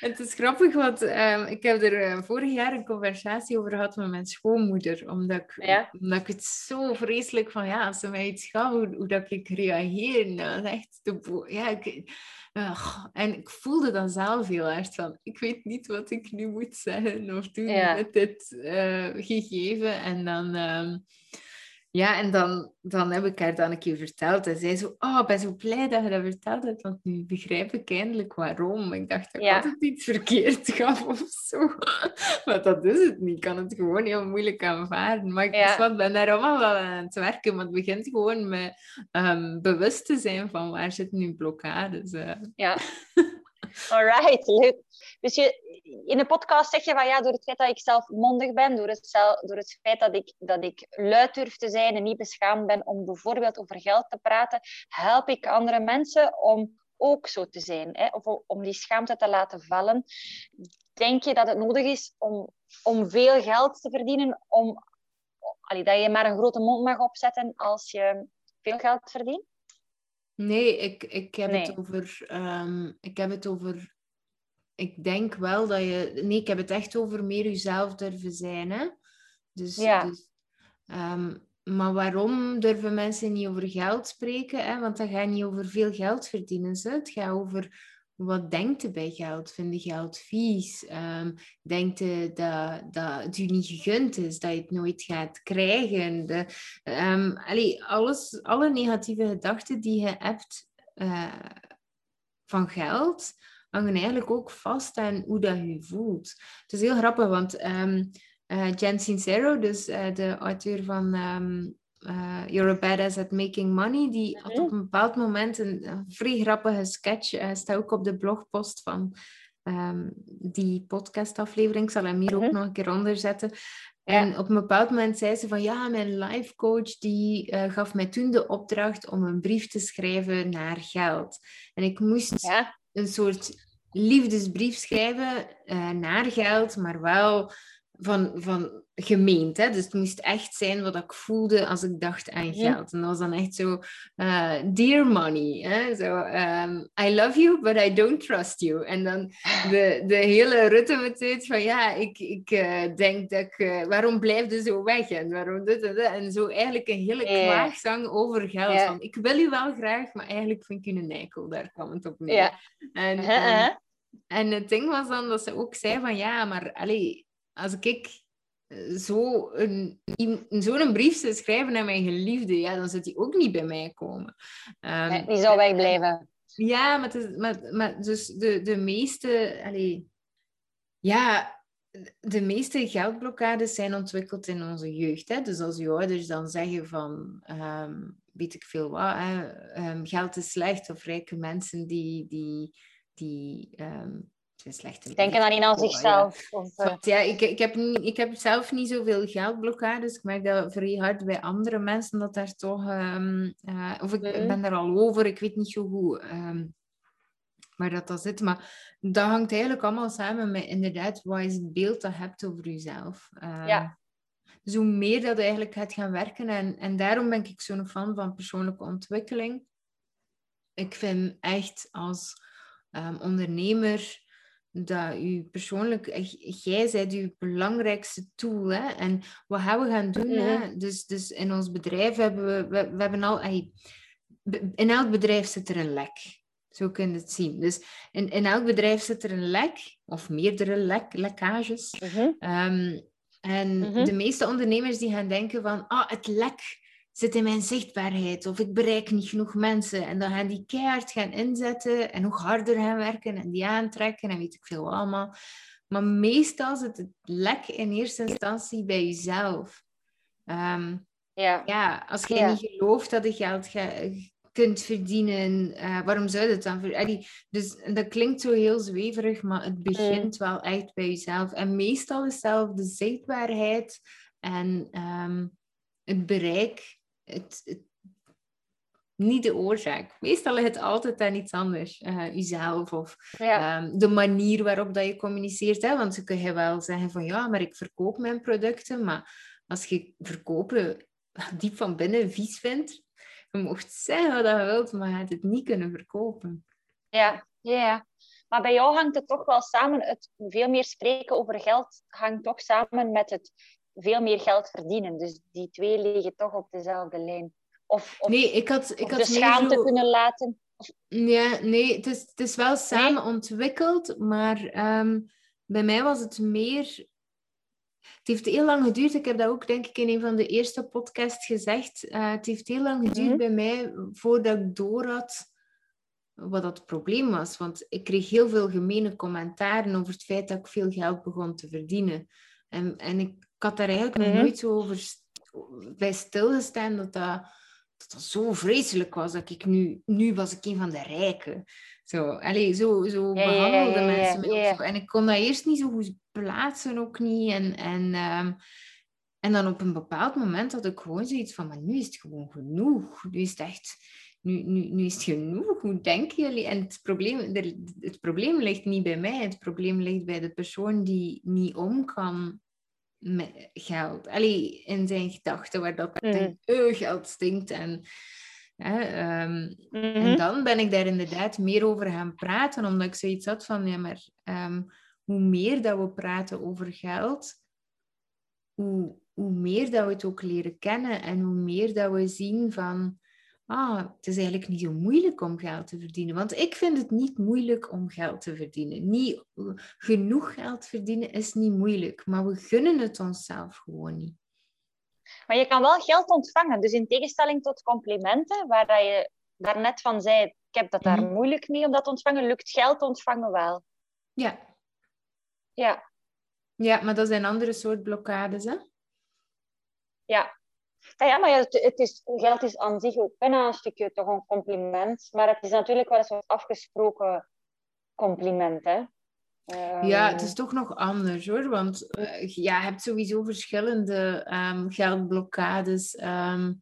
Het is grappig, want um, ik heb er uh, vorig jaar een conversatie over gehad met mijn schoonmoeder. Omdat ik, ja? omdat ik het zo vreselijk van, ja, als ze mij iets gaf, hoe, hoe dat ik reageer. Nou, echt de ja, ik, en ik voelde dan zelf heel erg van, ik weet niet wat ik nu moet zeggen of doen met dit uh, gegeven. En dan, um, ja, en dan, dan heb ik haar dan een keer verteld. En zij zo, oh, ik ben zo blij dat je dat verteld hebt, want nu begrijp ik eindelijk waarom. Ik dacht dat ik altijd iets verkeerd gaf of zo. maar dat is het niet. Ik kan het gewoon heel moeilijk aanvaarden. Maar ik ja. ben daar allemaal wel aan het werken. Maar het begint gewoon met um, bewust te zijn van waar zit nu blokkades. Uh.
Ja. Alright, leuk. Dus je, in de podcast zeg je van ja, door het feit dat ik zelf mondig ben, door het, door het feit dat ik, dat ik luid durf te zijn en niet beschaamd ben om bijvoorbeeld over geld te praten, help ik andere mensen om ook zo te zijn, hè? of om die schaamte te laten vallen. Denk je dat het nodig is om, om veel geld te verdienen, om, allee, dat je maar een grote mond mag opzetten als je veel geld verdient?
Nee, ik, ik, heb Het over, ehm, ik heb het over... Ik denk wel dat je... Nee, ik heb het echt over meer jezelf durven zijn. Hè? Dus, ja. dus ehm, maar waarom durven mensen niet over geld spreken? Hè? Want dat gaat niet over veel geld verdienen. Ze. Het gaat over wat denkt je bij geld? Vind je geld vies? Um, denkt je dat, dat het je niet gegund is? Dat je het nooit gaat krijgen? De, um, allee, alles, alle negatieve gedachten die je hebt uh, van geld, hangen eigenlijk ook vast aan hoe dat je voelt. Het is heel grappig, want um, uh, Jen Sincero, dus uh, de auteur van uh, You're a Badass at Making Money, die had op een bepaald moment een, een vrij grappige sketch, uh, staat ook op de blogpost van um, die podcastaflevering. Ik zal hem hier ook mhm. nog een keer onder zetten. En op een bepaald moment zei ze van ja, mijn life coach die uh, gaf mij toen de opdracht om een brief te schrijven naar geld. En ik moest een soort liefdesbrief schrijven uh, naar geld, maar wel van, van gemeend. Hè? Dus het moest echt zijn wat ik voelde als ik dacht aan geld. En dat was dan echt zo, uh, dear money. Hè? Zo, um, I love you, but I don't trust you. En dan de, de hele Rutte meteen van, ja, ik, ik uh, denk dat ik... Uh, waarom blijf je zo weg? En waarom dit en dat? En zo eigenlijk een hele klaagzang over geld. Van, ik wil u wel graag, maar eigenlijk vind ik u een eikel. Daar kwam het op neer. En, um, en het ding was dan dat ze ook zei van, ja, maar... Allee, als ik eh, zo een, zo'n brief zou schrijven naar mijn geliefde, ja, dan zou die ook niet bij mij komen.
Um, nee, die zou wegblijven.
Ja, maar, het is, maar, maar dus de, de meeste... Allee, ja, de meeste geldblokkades zijn ontwikkeld in onze jeugd. Hè? Dus als je ouders dan zeggen van, um, weet ik veel wat, hè? Um, geld is slecht, of rijke mensen die, die, die um,
slechte Denken dan niet aan zichzelf. Ja, of,
uh... ja ik, ik, heb niet, ik heb zelf niet zoveel geldblokkades. Ik merk dat vrij hard bij andere mensen dat daar toch... Um, uh, of ik, mm. ben er al over, ik weet niet zo goed um, waar dat, dat zit. Maar dat hangt eigenlijk allemaal samen met inderdaad, wat is het beeld dat je hebt over jezelf. Um, ja. Dus hoe meer dat eigenlijk gaat gaan werken. En, en daarom ben ik zo'n fan van persoonlijke ontwikkeling. Ik vind echt als um, ondernemer dat u persoonlijk, jij bent uw belangrijkste tool. Hè? En wat gaan we gaan doen? Hè? Dus, dus in ons bedrijf hebben we, we, we hebben al, in elk bedrijf zit er een lek. Zo kun je het zien. Dus in, in elk bedrijf zit er een lek, of meerdere lek, lekkages. Mhm. Ehm, en mhm. de meeste ondernemers die gaan denken van, ah, het lek zit in mijn zichtbaarheid of ik bereik niet genoeg mensen. En dan gaan die keihard gaan inzetten en nog harder gaan werken en die aantrekken en weet ik veel allemaal. Maar meestal zit het lek in eerste instantie bij jezelf. Um, ja. ja, als je niet gelooft dat je geld kunt verdienen, uh, waarom zou je het dan verdienen? Dus dat klinkt zo heel zweverig, maar het begint mm. wel echt bij jezelf. En meestal is zelf de zichtbaarheid en um, het bereik het, niet de oorzaak. Meestal ligt het altijd aan iets anders. Uh, jezelf of ehm, de manier waarop dat je communiceert. Hè? Want ze kun je wel zeggen van ja, maar ik verkoop mijn producten. Maar als je verkopen diep van binnen vies vindt, je mocht zeggen wat je wilt, maar je gaat het niet kunnen verkopen.
Ja, ja. Maar bij jou hangt het toch wel samen, het veel meer spreken over geld hangt toch samen met het veel meer geld verdienen. Dus die twee liggen toch op dezelfde lijn. Of, of
nee, ik had, ik had
de schaamte zo... kunnen laten.
Ja, nee, het is, het is wel samen ontwikkeld, maar ehm, bij mij was het meer... Het heeft heel lang geduurd. Ik heb dat ook, denk ik, in een van de eerste podcasts gezegd. Uh, het heeft heel lang geduurd mhm. bij mij voordat ik door had wat dat probleem was. Want ik kreeg heel veel gemene commentaren over het feit dat ik veel geld begon te verdienen. En, en ik ik had daar eigenlijk nog mhm. nooit zo over bij stilgestaan dat dat, dat dat zo vreselijk was. Dat ik nu, nu was ik een van de rijken. Zo, allez, zo, zo behandelden mensen ook zo. En ik kon dat eerst niet zo goed plaatsen, ook niet. En, en, um, en dan op een bepaald moment had ik gewoon zoiets van, maar nu is het gewoon genoeg. Nu is het echt, nu, nu, nu is het genoeg. Hoe denken jullie? En het probleem, het probleem ligt niet bij mij. Het probleem ligt bij de persoon die niet om kan met geld. Allee, in zijn gedachten, waar dat mm. geld stinkt. En Hè? Ehm,
Mhm.
En dan ben ik daar inderdaad meer over gaan praten, omdat ik zoiets had van, ja, maar ehm, hoe meer dat we praten over geld, hoe, hoe meer dat we het ook leren kennen en hoe meer dat we zien van, ah, het is eigenlijk niet zo moeilijk om geld te verdienen. Want ik vind het niet moeilijk om geld te verdienen. Niet genoeg geld verdienen is niet moeilijk, maar we gunnen het onszelf gewoon niet.
Maar je kan wel geld ontvangen. Dus in tegenstelling tot complimenten, waar dat je daarnet van zei, ik heb dat daar
Mhm.
moeilijk mee om dat te ontvangen, lukt geld ontvangen wel.
Ja,
Ja,
ja maar dat zijn andere soort blokkades, hè?
ja. Ja, ja, maar ja, het, het is, geld is aan zich ook bijna een stukje toch een compliment. Maar het is natuurlijk wel een soort afgesproken compliment, hè.
Ja,
Ehm,
het is toch nog anders hoor. Want eh, ja, je hebt sowieso verschillende ehm, geldblokkades. ehm,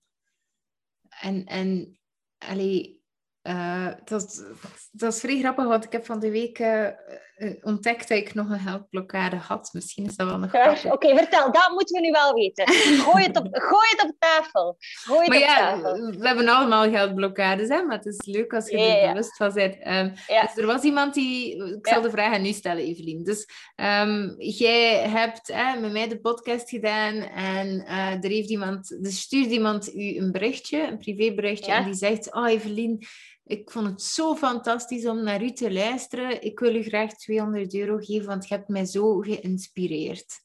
en en allee, eh, dat, dat is vrij grappig, want ik heb van de week eh, eh, ontdekt dat ik nog een geldblokkade had. Misschien is dat wel nog grappig.
Oké, vertel, dat moeten we nu wel weten. Gooi het op, gooi het op tafel. Gooi het
Maar
op
ja,
tafel.
we hebben allemaal geldblokkades, hè? maar het is leuk als je er bewust van bent. Ehm,
Ja.
Dus er was iemand die... Ik zal
Ja.
de vraag aan u stellen, Evelien. Dus ehm, jij hebt met mij de podcast gedaan en eh, er heeft iemand... Dus stuurt iemand u een berichtje, een privéberichtje,
Ja.
en die zegt... Oh, Evelien, ik vond het zo fantastisch om naar u te luisteren. Ik wil u graag 200 euro geven, want je hebt mij zo geïnspireerd.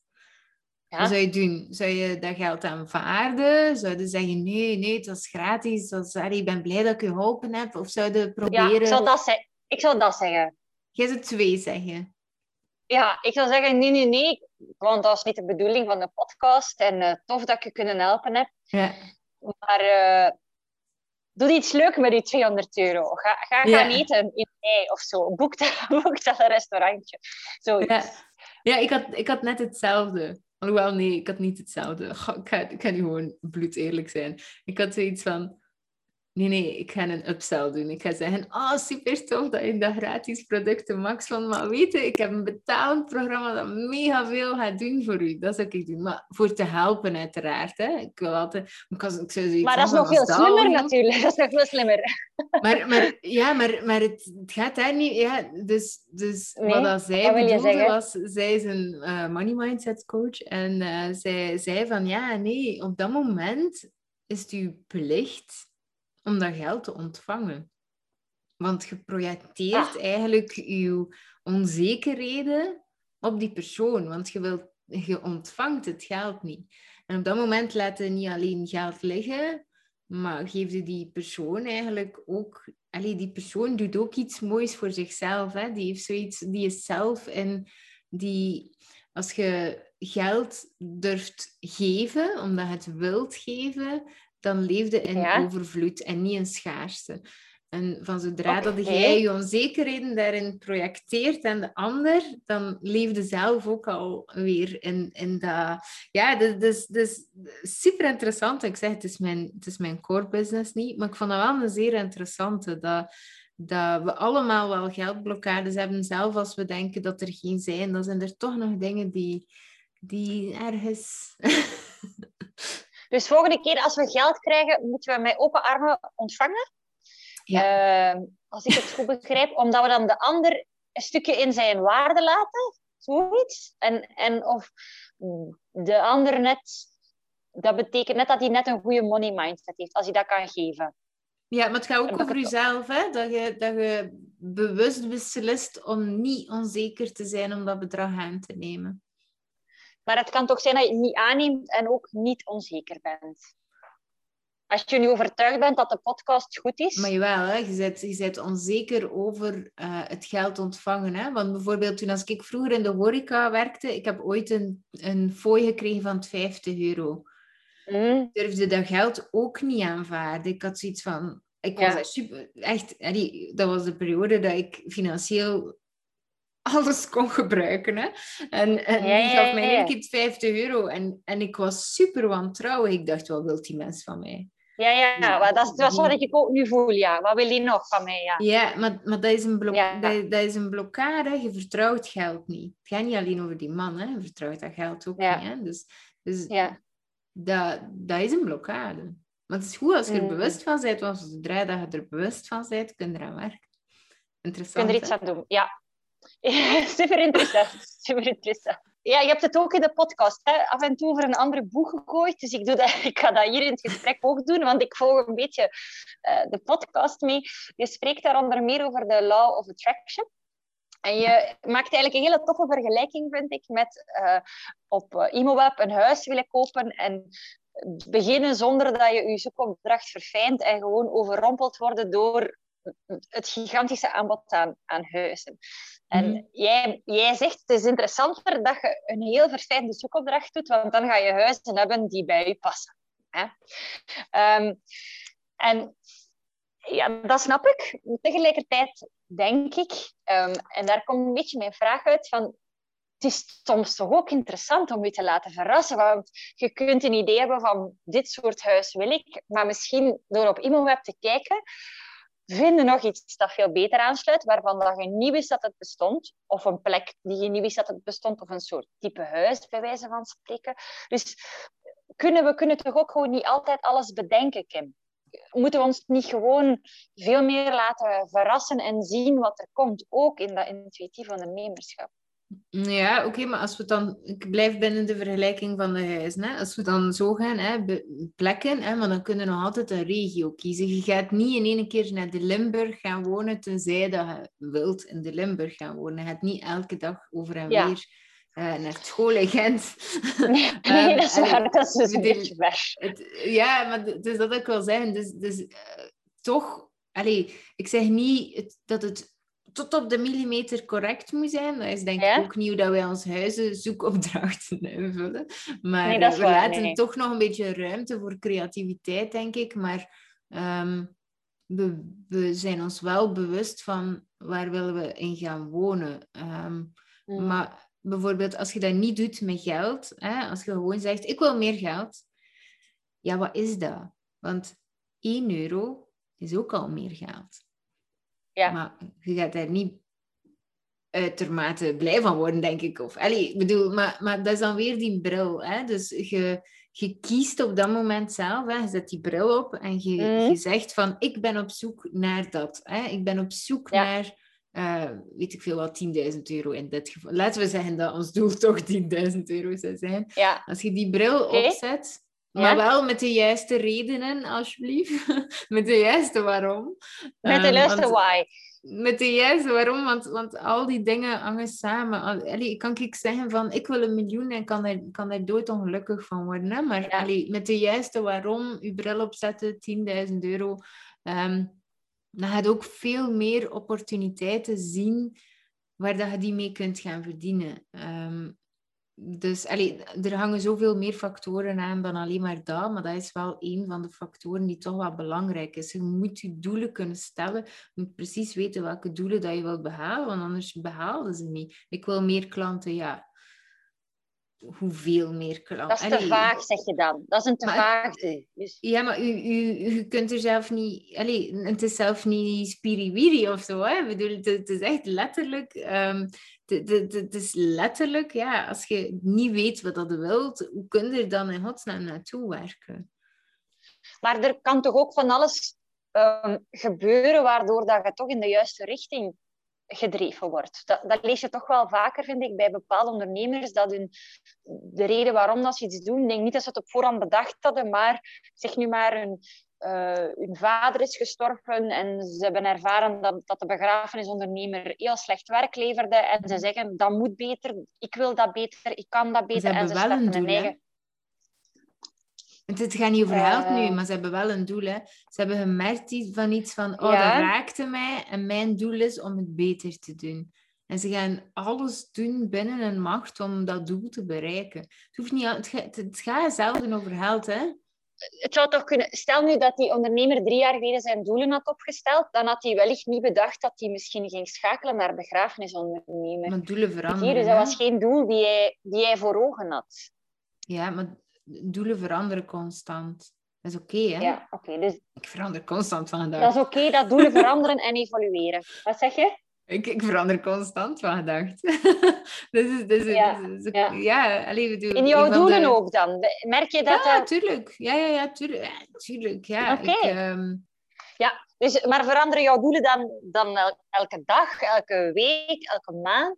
Ja.
Wat zou je doen? Zou je dat geld aanvaarden? Zou je zeggen, nee, nee, het was gratis. Dat is, ik ben blij dat ik je geholpen heb. Of zou je
Ja,
proberen...
ik zou, dat ze- ik zou dat zeggen.
Jij zou twee zeggen.
Ja, ik zou zeggen nee, nee, nee. Want dat is niet de bedoeling van de podcast. En eh, tof dat ik je kunnen helpen heb.
Ja.
Maar eh, doe iets leuks met die 200 euro. Ga, ga
Ja.
gaan eten in mei of zo. Boek dat, boek dat een restaurantje. Zoiets.
Ja, ja ik, had, ik had net hetzelfde. Alhoewel, nee, ik had niet hetzelfde. Goh, ik, ga, ik ga nu gewoon bloed eerlijk zijn. Ik had zoiets van... Nee, nee, ik ga een upsell doen. Ik ga zeggen, oh, super tof dat je dat gratis producten max van. Maar weet je, ik heb een betaald programma dat mega veel gaat doen voor u. Dat zou ik doen. Maar voor te helpen, uiteraard. Hè. Ik wil altijd... Ik, zou zoiets
Maar dat is nog veel slimmer natuurlijk. Dat is nog veel slimmer.
maar, maar, ja, maar, maar het, het gaat daar niet... Ja, dus dus
Nee,
wat dat zij bedoelde was... Zij is een eh, money mindset coach. En eh, zij zei van... Ja, nee, op dat moment is het uw plicht om dat geld te ontvangen. Want je projecteert
Ah.
eigenlijk je onzekerheden op die persoon. Want je, wilt, je ontvangt het geld niet. En op dat moment laat je niet alleen geld liggen, maar geef je die persoon eigenlijk ook... Allee, die persoon doet ook iets moois voor zichzelf. Hè? Die heeft zoiets... Die is zelf en die... Als je geld durft geven, omdat je het wilt geven, dan leef je in
Ja.
overvloed en niet in schaarste. En van zodra dat jij je onzekerheden daarin projecteert en de ander, dan leefde zelf ook al weer in, in dat... Ja, dus, dus, dus super interessant. Ik zeg, het is, mijn, het is mijn core business niet, maar ik vond dat wel een zeer interessante. Dat, dat we allemaal wel geldblokkades hebben, zelf als we denken dat er geen zijn. Dan zijn er toch nog dingen die, die ergens...
Dus volgende keer als we geld krijgen, moeten we met open armen ontvangen.
Ja.
Ehm, als ik het goed begrijp, omdat we dan de ander een stukje in zijn waarde laten. Zoiets. En, en of de ander net... Dat betekent net dat hij net een goede money mindset heeft, als hij dat kan geven.
Ja, maar het gaat ook over jezelf, hè? Dat je, dat je bewust beslist om niet onzeker te zijn om dat bedrag aan te nemen.
Maar het kan toch zijn dat je het niet aanneemt en ook niet onzeker bent. Als je nu overtuigd bent dat de podcast goed is.
Maar jawel, hè? Je, bent, je bent onzeker over eh, het geld ontvangen. Hè? Want bijvoorbeeld toen als ik vroeger in de horeca werkte, ik heb ooit een, een fooi gekregen van 50 euro.
Mm,
Ik durfde dat geld ook niet aanvaarden. Ik had zoiets van... Ik was
Ja.
daar super... Echt, dat was de periode dat ik financieel alles kon gebruiken. Hè? En, en
Ja,
die gaf mij
ja.
één keer 50 euro. En, en ik was super wantrouwig. Ik dacht, wat wil die mens van mij?
ja, ja, maar dat is, dat is wat ik ook nu voel. Ja. Wat wil hij nog van mij? Ja.
Ja, maar, maar dat, is een blok
Ja.
dat, dat is een blokkade. Je vertrouwt geld niet. Het gaat niet alleen over die man. Hè? Je vertrouwt dat geld ook
Ja.
niet. Hè? Dus, dus
Ja.
dat, dat is een blokkade. Maar het is goed als je er
Mm.
bewust van bent, want zodra je er bewust van bent, kun je eraan werken.
Je
Interessant.
kunt er iets
hè?
aan doen. Ja. Super interessant. Super interessant. Ja, je hebt het ook in de podcast hè? af en toe over een andere boek gegooid. Dus ik, doe dat, ik ga dat hier in het gesprek ook doen, want ik volg een beetje eh, de podcast mee. Je spreekt daar onder meer over de Law of Attraction. En je maakt eigenlijk een hele toffe vergelijking, vind ik, met eh, op uh, een huis willen kopen en beginnen zonder dat je je zoekopdracht verfijnt en gewoon overrompeld worden door het gigantische aanbod aan, aan huizen. En
Mhm.
jij, jij zegt het is interessanter dat je een heel verfijnde zoekopdracht doet, want dan ga je huizen hebben die bij je passen. Hè? Ehm, en ja, dat snap ik. Tegelijkertijd denk ik, ehm, en daar komt een beetje mijn vraag uit, van het is soms toch ook interessant om je te laten verrassen. Want je kunt een idee hebben van dit soort huis wil ik, maar misschien door op Imoweb te kijken, vinden nog iets dat veel beter aansluit, waarvan dat je niet wist dat het bestond, of een plek die je niet wist dat het bestond, of een soort type huis, bij wijze van spreken. Dus kunnen we kunnen toch ook gewoon niet altijd alles bedenken, Kim? Moeten we ons niet gewoon veel meer laten verrassen en zien wat er komt, ook in dat intuïtief ondernemerschap?
Ja, oké, maar als we dan... Ik blijf binnen de vergelijking van de huizen. Hè. Als we dan zo gaan, hè, plekken, hè, maar dan kunnen we nog altijd een regio kiezen. Je gaat niet in één keer naar de Limburg gaan wonen, tenzij dat je wilt in de Limburg gaan wonen. Je gaat niet elke dag over en
Ja.
weer eh, naar school in Gent.
Nee,
Ehm,
dat is
allee,
waar. Dat is dus een beetje ver.
Het, ja, maar d- dus dat ik wil zeggen. Dus, dus eh, toch, allee, ik zeg niet het- dat het tot op de millimeter correct moet zijn. Dat is denk
Ja?
ik ook hoe dat wij ons huizen zoekopdrachten invullen. Maar
Nee,
eh, we
waar,
laten
nee,
toch nog een beetje ruimte voor creativiteit, denk ik. Maar ehm, we, we zijn ons wel bewust van waar willen we in gaan wonen. Ehm,
Mm.
maar bijvoorbeeld als je dat niet doet met geld, hè, als je gewoon zegt, ik wil meer geld. Ja, wat is dat? Want 1 euro is ook al meer geld.
Ja.
Maar je gaat daar niet uitermate blij van worden, denk ik. Of, allee, ik bedoel, maar, maar dat is dan weer die bril. Hè? Dus je, je kiest op dat moment zelf, hè? je zet die bril op en je,
Mhm.
je zegt van, ik ben op zoek naar dat. Hè? Ik ben op zoek
Ja.
naar, eh, weet ik veel wat, 10.000 euro in dit geval. Laten we zeggen dat ons doel toch 10.000 euro zou zijn.
Ja,
Als je die bril opzet,
Ja.
maar wel met de juiste redenen, alsjeblieft. met de juiste waarom.
met de
Ehm,
juiste why.
met de juiste waarom, want, want al die dingen hangen samen. Allee, kan ik zeggen van, ik wil een miljoen en kan er, kan er doodongelukkig van worden. Hè? Maar
Ja.
allee, met de juiste waarom, je bril opzetten, 10.000 euro, dan gaat je ook veel meer opportuniteiten zien waar dat je die mee kunt gaan verdienen. Ehm, dus allee, er hangen zoveel meer factoren aan dan alleen maar dat, maar dat is wel een van de factoren die toch wel belangrijk is. Je moet je doelen kunnen stellen, je moet precies weten welke doelen dat je wilt behalen, want anders behaalden ze niet. Ik wil meer klanten, ja. Hoeveel meer klanten?
Dat is te
Allee,
vaag, zeg je dan. Dat is een te
Maar-
vaag doel. Dus,
ja, maar u, u, u kunt er zelf niet... Allee, het is zelf niet spiriwiri of zo. Hè? Ik bedoel, het, het is echt letterlijk... ehm, het, is letterlijk, ja, als je niet weet wat dat wilt, hoe kun je er dan in godsnaam naartoe werken?
maar er kan toch ook van alles ehm, gebeuren waardoor dat je toch in de juiste richting gedreven wordt. Dat, dat lees je toch wel vaker, vind ik, bij bepaalde ondernemers. Dat hun, de reden waarom dat ze iets doen, denk niet dat ze het op voorhand bedacht hadden, maar zeg nu maar, hun, eh, hun vader is gestorven en ze hebben ervaren dat, dat de begrafenisondernemer heel slecht werk leverde. En ze zeggen, dat moet beter, ik wil dat beter, ik kan dat beter. en
hebben
ze
wel een doel,
eigen...
Het gaat niet over geld nu,
Eh.
maar ze hebben wel een doel. Hè. Ze hebben gemerkt iets van iets van, oh,
Ja.
dat raakte mij en mijn doel is om het beter te doen. En ze gaan alles doen binnen hun macht om dat doel te bereiken. Het, hoeft niet, het, gaat, het gaat zelden over geld, hè.
Het zou toch kunnen... Stel nu dat die ondernemer drie jaar geleden zijn doelen had opgesteld, dan had hij wellicht niet bedacht dat hij misschien ging schakelen naar begrafenisondernemer.
Maar doelen
Hier,
veranderen.
dus dat was geen doel die hij, die hij voor ogen had.
Ja, maar doelen veranderen constant. Dat is oké, hè?
Ja, oké. dus
Ik verander constant van
dat
dag.
is oké dat doelen veranderen en evolueren. Wat zeg je?
Ik, ik verander constant van gedacht. dus, dus,
Ja,
dus- dus-
ja.
ja, allee,
In jouw doelen
de-
ook dan? Merk je dat...
Ja, tuurlijk. Ja, ja, ja, tuurlijk. Ja, tuurlijk. Ja,
Oké.
ehm,
dus, maar veranderen jouw doelen dan, dan el- elke dag, elke week, elke maand?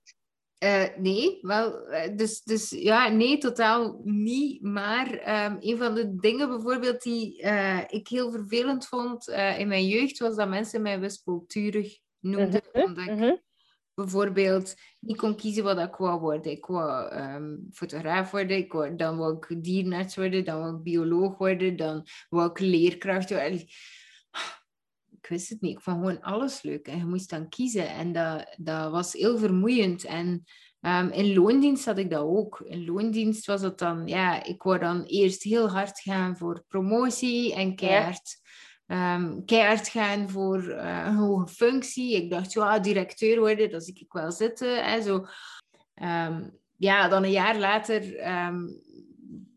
Eh, nee, wel, eh, dus, dus ja, nee, totaal niet. Maar ehm, een van de dingen bijvoorbeeld die eh, ik heel vervelend vond in mijn jeugd, was dat mensen mij wispelturig noemden.
Mhm,
Omdat ik
mhm.
bijvoorbeeld niet kon kiezen wat ik wou worden. Ik wou ehm, fotograaf worden, ik wou, dan wou ik dierenarts worden, dan wou ik bioloog worden, dan wou ik leerkracht worden. Ik wist het niet, ik vond gewoon alles leuk en je moest dan kiezen. En dat, dat was heel vermoeiend. En ehm, in loondienst had ik dat ook. In loondienst was het dan, ja, ik wou dan eerst heel hard gaan voor promotie en keihard ehm, keihard gaan voor eh, een hoge functie. Ik dacht, ja, directeur worden, dat zie ik wel zitten. Hè, zo. Ehm, ja, dan een jaar later ehm,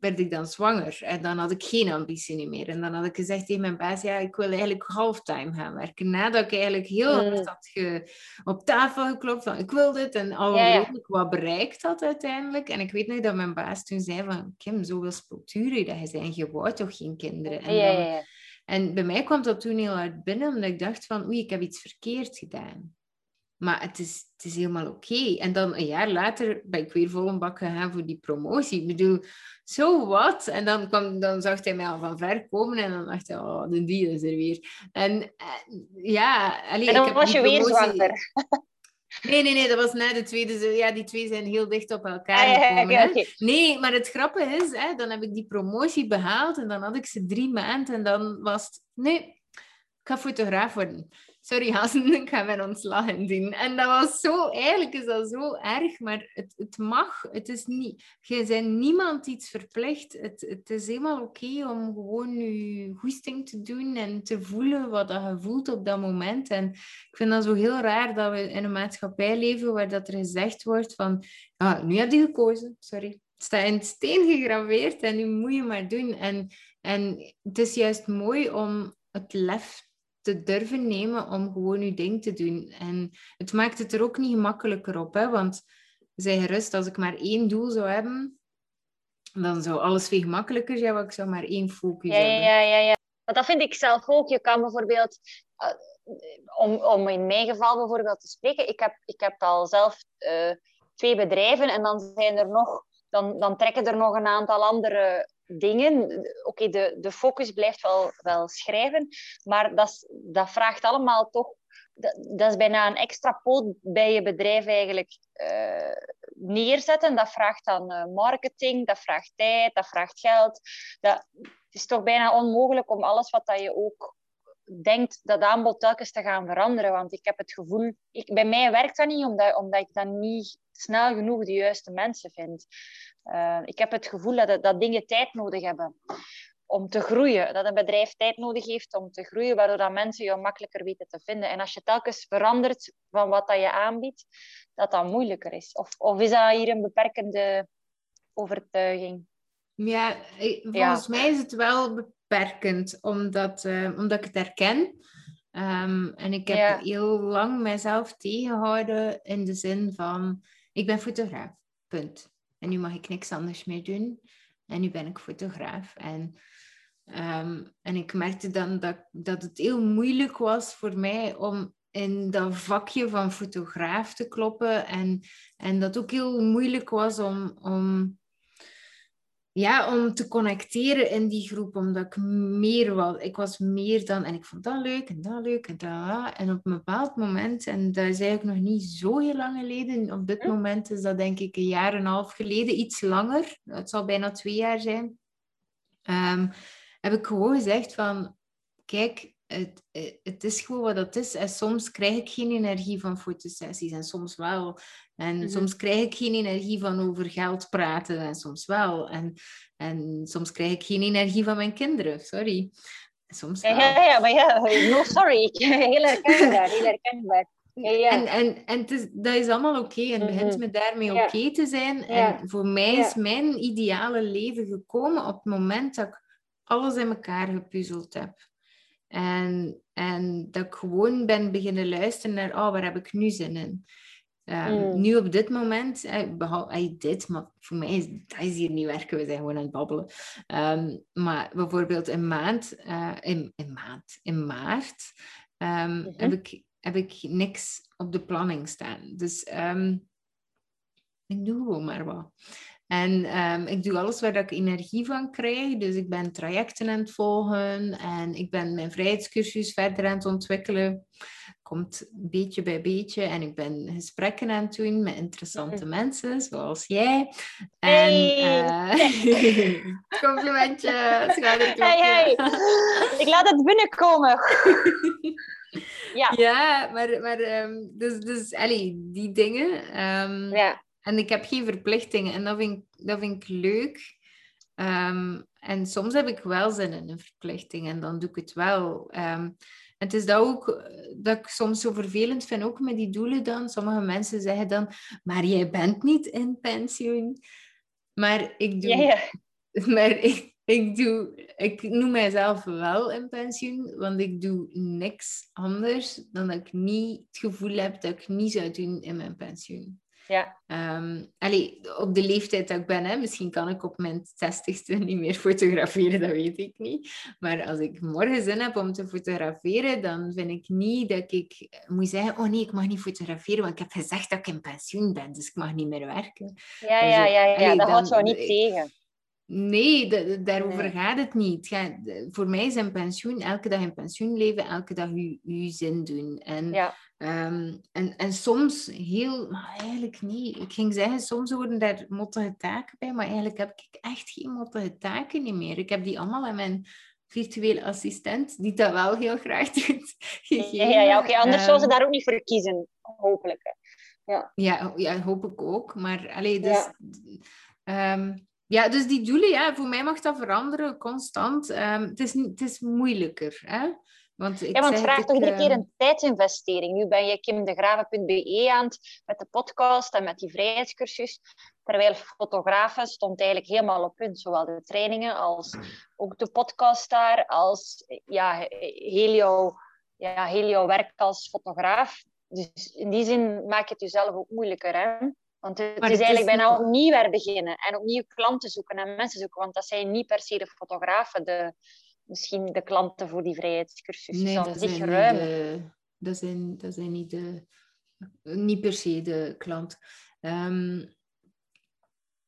werd ik dan zwanger. En dan had ik geen ambitie meer. En dan had ik gezegd tegen mijn baas, ja, ik wil eigenlijk halftime gaan werken. Nadat ik eigenlijk heel
Mm.
hard had ge- op tafel geklopt van, ik wil dit. En al
Ja, ja.
wat bereikt had uiteindelijk. En ik weet nog dat mijn baas toen zei van, Kim, zoveel spulturen dat je zijn, je wou toch geen kinderen? En
ja,
dan-
ja.
En bij mij kwam dat toen heel hard binnen, omdat ik dacht van, oei, ik heb iets verkeerd gedaan. Maar het is, het is helemaal oké. En dan een jaar later ben ik weer vol een bak gegaan voor die promotie. Ik bedoel, zo wat? En dan, kwam, dan zag hij mij al van ver komen en dan dacht hij, oh, de die is er weer. En eh, ja, allee,
En dan
ik heb
was je weer
promotie-
zwanger.
Nee, nee, nee, dat was na de tweede. zo- Ja, die twee zijn heel dicht op elkaar
Ah, ja,
gekomen. Nee, maar het grappige is, hè, dan heb ik die promotie behaald en dan had ik ze drie maanden en dan was het, nee, ga fotograaf worden. Sorry, Hazen, ik ga mijn ontslag doen. En dat was zo, eigenlijk is dat zo erg, maar het, het mag. Het is niet, je bent niemand iets verplicht. Het, het is helemaal oké om gewoon je goesting te doen en te voelen wat je voelt op dat moment. En ik vind dat zo heel raar dat we in een maatschappij leven waar dat er gezegd wordt van, ah, nu heb je gekozen, sorry. Het staat in steen gegraveerd en nu moet je maar doen. En, en het is juist mooi om het lef te durven nemen om gewoon je ding te doen. En het maakt het er ook niet gemakkelijker op, hè? want zij gerust, als ik maar één doel zou hebben, dan zou alles veel gemakkelijker zijn, want ik zou maar één focus
Ja, ja,
hebben.
ja, ja, ja. Want dat vind ik zelf ook. Je kan bijvoorbeeld, eh, om, om in mijn geval bijvoorbeeld te spreken, ik heb, ik heb al zelf eh, twee bedrijven en dan zijn er nog, dan, dan trekken er nog een aantal andere dingen. Oké, de, de focus blijft wel, wel schrijven, maar dat, dat vraagt allemaal toch, dat, dat is bijna een extra poot bij je bedrijf eigenlijk eh, neerzetten. Dat vraagt dan eh, marketing, dat vraagt tijd, dat vraagt geld. Dat, het is toch bijna onmogelijk om alles wat dat je ook denkt, dat aanbod telkens te gaan veranderen. Want ik heb het gevoel, ik, bij mij werkt dat niet, omdat, omdat ik dan niet snel genoeg de juiste mensen vind. Eh, ik heb het gevoel dat, dat dingen tijd nodig hebben om te groeien. Dat een bedrijf tijd nodig heeft om te groeien, waardoor dat mensen jou makkelijker weten te vinden. En als je telkens verandert van wat dat je aanbiedt, dat dat moeilijker is. Of, of is dat hier een beperkende overtuiging?
Ja, ik- volgens mij is het wel beperkend, omdat, eh, omdat ik het herken. Ehm, en ik heb
Ja.
heel lang mijzelf tegengehouden in de zin van, ik ben fotograaf, punt. En nu mag ik niks anders meer doen. En nu ben ik fotograaf. En, ehm, en ik merkte dan dat, dat het heel moeilijk was voor mij om in dat vakje van fotograaf te kloppen. En, en dat ook heel moeilijk was om, om ja, om te connecteren in die groep, omdat ik meer was. Ik was meer dan, en ik vond dat leuk en dat leuk en dat. En op een bepaald moment, en dat is eigenlijk nog niet zo heel lang geleden, op dit
Hm.
moment is dat denk ik een jaar en een half geleden, iets langer, het zal bijna twee jaar zijn, ehm, heb ik gewoon gezegd van, kijk, het, het is gewoon wat het is. En soms krijg ik geen energie van fotosessies en soms wel. En
Mhm.
soms krijg ik geen energie van over geld praten en soms wel. En, en soms krijg ik geen energie van mijn kinderen, sorry. Soms
Ja,
wel.
ja, ja, maar ja, no sorry. Heel herkenbaar, heel herkenbaar. Ja, ja.
En, en, en het is, dat is allemaal oké. En het begint
Mhm.
met daarmee
Ja.
oké te zijn. En voor mij is mijn ideale leven gekomen op het moment dat ik alles in elkaar gepuzzeld heb. En, en dat ik gewoon ben beginnen luisteren naar, oh, waar heb ik nu zin in? Ehm,
Mm.
Nu op dit moment, eh, behalve dit, maar voor mij is dat is hier niet werken, we zijn gewoon aan het babbelen. Ehm, maar bijvoorbeeld in maand, eh, in, in maand, in maart, ehm,
Mhm.
heb, ik, heb ik niks op de planning staan. Dus ik doe gewoon maar wat. En ehm, ik doe alles waar ik energie van krijg. Dus ik ben trajecten aan het volgen en ik ben mijn vrijheidscursus verder aan het ontwikkelen. Komt beetje bij beetje en ik ben gesprekken aan het doen met interessante mensen, zoals jij. En
Hey!
eh, complimentje.
Hey, hey. Ik laat het binnenkomen. Ja,
Ja, maar, maar ehm, dus, dus allee, die dingen. ehm,
ja.
En ik heb geen verplichtingen en dat vind ik, dat vind ik leuk. Ehm, en soms heb ik wel zin in een verplichting en dan doe ik het wel. Ehm, en het is dat ook eh, dat ik soms zo vervelend vind, ook met die doelen dan. Sommige mensen zeggen dan, maar jij bent niet in pensioen. Maar ik doe, maar ik, ik, doe, ik noem mijzelf wel in pensioen, want ik doe niks anders dan dat ik niet het gevoel heb dat ik niet zou doen in mijn pensioen.
Ja.
Allee, op de leeftijd dat ik ben, hè, misschien kan ik op mijn zestigste niet meer fotograferen, dat weet ik niet. Maar als ik morgen zin heb om te fotograferen, dan vind ik niet dat ik moet zeggen, oh nee, ik mag niet fotograferen, want ik heb gezegd dat ik in pensioen ben, dus ik mag niet meer werken.
Ja, ja, ja, ja.
Allee,
dat houdt jou niet
ik-
tegen.
Nee, da- da- daarover
Nee.
gaat het niet. Voor mij is een pensioen, elke dag in pensioen leven, elke dag je, je zin doen. En,
Ja.
Ehm, en, en soms heel, maar eigenlijk niet. Ik ging zeggen, soms worden daar mottige taken bij, maar eigenlijk heb ik echt geen mottige taken niet meer. Ik heb die allemaal aan mijn virtuele assistent, die dat wel heel graag doet, gegeven.
Ja, ja, ja oké. Anders zou ze
Ehm,
daar ook niet voor kiezen, hopelijk. hè.
ja, ja, hoop ik ook. Maar allee, dus, ehm, ja, dus die doelen, ja, voor mij mag dat veranderen constant. Het, is, het is moeilijker. Hè? Want ik
Ja, want vraagt
het,
toch iedere
ik,
keer
ehm,
een tijdsinvestering. Nu ben je kimdegraven.be aan het met de podcast en met die vrijheidscursus. Terwijl fotografen stond eigenlijk helemaal op punt. Zowel de trainingen als ook de podcast daar. Als ja, heel, jouw, ja, heel jouw werk als fotograaf. Dus in die zin maak je het jezelf ook moeilijker. Hè? Want het is eigenlijk bijna opnieuw weer beginnen. En opnieuw klanten zoeken en mensen zoeken. Want dat zijn niet per se de fotografen, de, misschien de klanten voor die vrijheidscursus.
nee, dat
zich
zijn,
ruim.
niet de, dat, zijn, dat zijn niet de... Niet per se de klant. Ehm,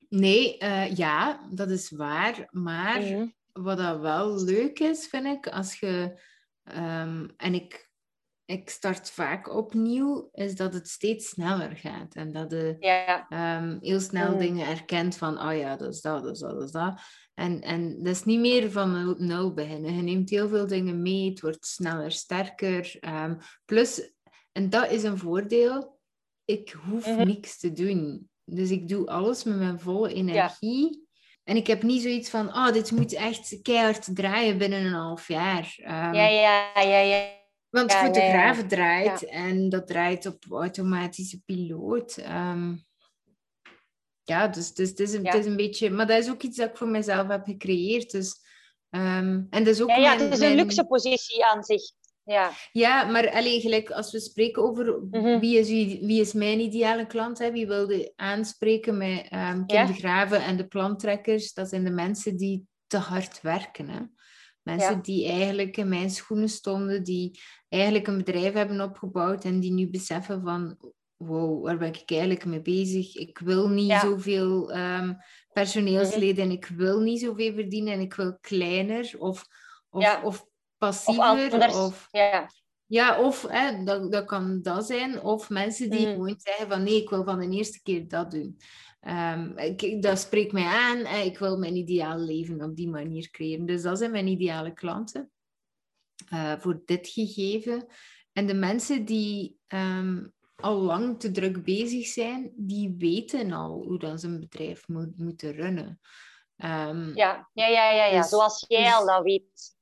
nee, eh, ja, dat is waar. Maar...
Mhm.
wat dat wel leuk is, vind ik, als je... ehm, en ik, ik start vaak opnieuw, is dat het steeds sneller gaat. En dat je
Ja,
ehm, heel snel
Mm.
dingen erkent van, oh ja, dat is dat, dat is dat, dat is dat. En, en dat is niet meer van nul, nul beginnen. Je neemt heel veel dingen mee, het wordt sneller, sterker. Ehm, plus, en dat is een voordeel, ik hoef
Mhm.
niks te doen. Dus ik doe alles met mijn volle energie. En ik heb niet zoiets van, oh, dit moet echt keihard draaien binnen een half jaar. Ehm,
ja, ja, ja, ja.
want
ja.
fotograaf draait en dat draait op automatische piloot. Ehm, ja, dus, dus het, is een,
Ja.
het is een beetje... Maar dat is ook iets dat ik voor mezelf heb gecreëerd. Dus, ehm, en dat is ook
Ja, ja,
mijn-
het is een
mijn-
luxe positie aan zich. Ja,
Ja, maar alleen gelijk als we spreken over
Mhm.
wie, is, wie, is mijn ideale klant, hè? wie wilde aanspreken met ehm
Ja.
de Graven en de plantrekkers, dat zijn de mensen die te hard werken. Hè? Mensen
Ja.
die eigenlijk in mijn schoenen stonden, die eigenlijk een bedrijf hebben opgebouwd en die nu beseffen van, wow, waar ben ik eigenlijk mee bezig? Ik wil niet
Ja.
zoveel ehm, personeelsleden en ik wil niet zoveel verdienen en ik wil kleiner of, of,
Ja.
of passiever. of
Ja,
ja, of hè, dat, dat kan dat zijn. Of mensen die
Mm.
gewoon zeggen van nee, ik wil van de eerste keer dat doen. Ehm, ik, dat spreekt mij aan. Ik wil mijn ideaal leven op die manier creëren. Dus dat zijn mijn ideale klanten. eh, voor dit gegeven. En de mensen die ehm, al lang te druk bezig zijn, die weten al hoe dat ze een bedrijf moet, moeten runnen. Ehm,
ja, ja, ja, ja, ja.
Dus-
zoals jij
dus-
al dat weet.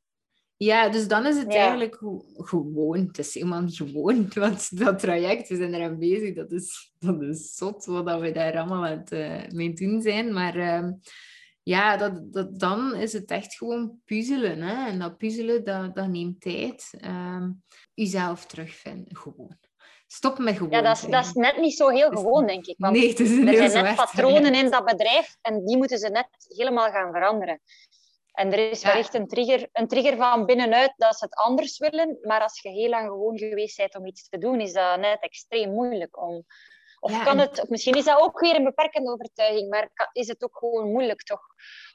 Ja, dus dan is het
Ja.
eigenlijk gewoon. Het is helemaal niet gewoon, want dat traject, we zijn eraan bezig. Dat is, dat is zot wat we daar allemaal aan het eh, mee doen zijn. Maar ehm, ja, dat, dat, dan is het echt gewoon puzzelen. Hè? En dat puzzelen, dat, dat neemt tijd. Um, jezelf terugvinden, gewoon. Stop met gewoon.
Ja, dat is, dat is net niet zo heel gewoon, denk ik.
Want nee, het is een
er zijn net patronen in dat bedrijf en die moeten ze net helemaal gaan veranderen. En er is wellicht een, trigger, een trigger van binnenuit dat ze het anders willen. Maar als je heel lang gewoon geweest bent om iets te doen, is dat net extreem moeilijk om... Of kan het, of misschien is dat ook weer een beperkende overtuiging, maar is het ook gewoon moeilijk toch?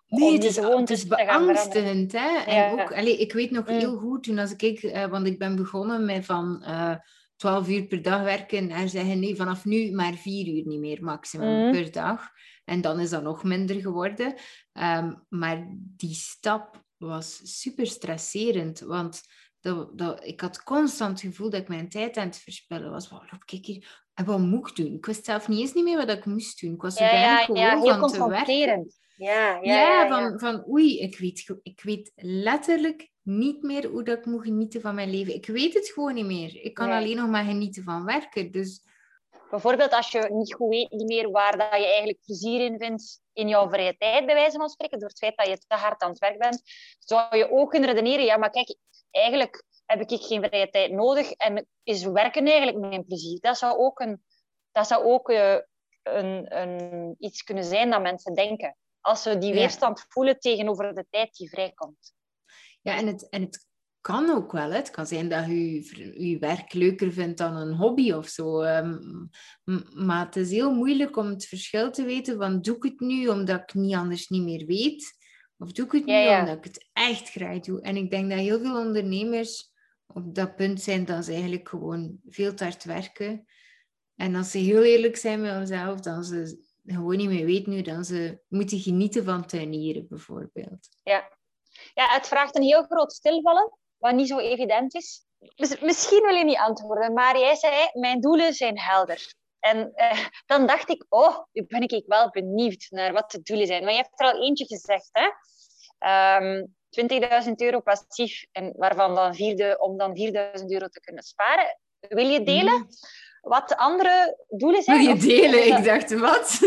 Nee, het is, het is beangstigend. Hè? En ook, allez, ik weet nog mm. heel goed, toen als ik, uh, want ik ben begonnen met van uh, 12 uur per dag werken en zeggen nee, vanaf nu maar 4 uur niet meer maximum mm. per dag. En dan is dat nog minder geworden. Ehm, maar die stap was super stresserend, want dat, dat, ik had constant het gevoel dat ik mijn tijd aan het verspillen was. Wat loop ik hier? En wat moet ik doen? Ik wist zelf niet eens niet meer wat ik moest doen. Ik was
ja,
ja,
gewoon ja, van te werken.
Ja, ja, ja, Van, van oei, ik weet, ik weet letterlijk niet meer hoe dat ik moet genieten van mijn leven. Ik weet het gewoon niet meer. Ik kan alleen nog maar genieten van werken. Dus
Bijvoorbeeld als je niet goed weet niet meer waar dat je eigenlijk plezier in vindt in jouw vrije tijd, bij wijze van spreken, door het feit dat je te hard aan het werk bent, zou je ook kunnen redeneren, ja, maar kijk, eigenlijk heb ik geen vrije tijd nodig en is werken eigenlijk mijn plezier. Dat zou ook, een, dat zou ook uh, een, een, iets kunnen zijn dat mensen denken. Als ze die weerstand voelen tegenover de tijd die vrijkomt.
Ja, en het, en het kan ook wel. Het kan zijn dat je je werk leuker vindt dan een hobby of zo. Ehm, maar het is heel moeilijk om het verschil te weten van doe ik het nu omdat ik niet anders niet meer weet? Of doe ik het nu omdat ik het echt graag doe? En ik denk dat heel veel ondernemers op dat punt zijn dat ze eigenlijk gewoon veel te hard werken. En als ze heel eerlijk zijn met zichzelf, dan ze gewoon niet meer weten nu dan ze moeten genieten van tuinieren bijvoorbeeld.
Ja. Ja, het vraagt een heel groot stilvallen wat niet zo evident is. Misschien wil je niet antwoorden, maar jij zei, mijn doelen zijn helder. En eh, dan dacht ik, oh, nu ben ik wel benieuwd naar wat de doelen zijn. Maar je hebt er al eentje gezegd, hè? Um, ehm, 20.000 euro passief, en waarvan dan vierde, om dan 4.000 euro te kunnen sparen. Wil je delen? Mm wat andere doelen zijn.
Wil je delen? Ik dacht, wat?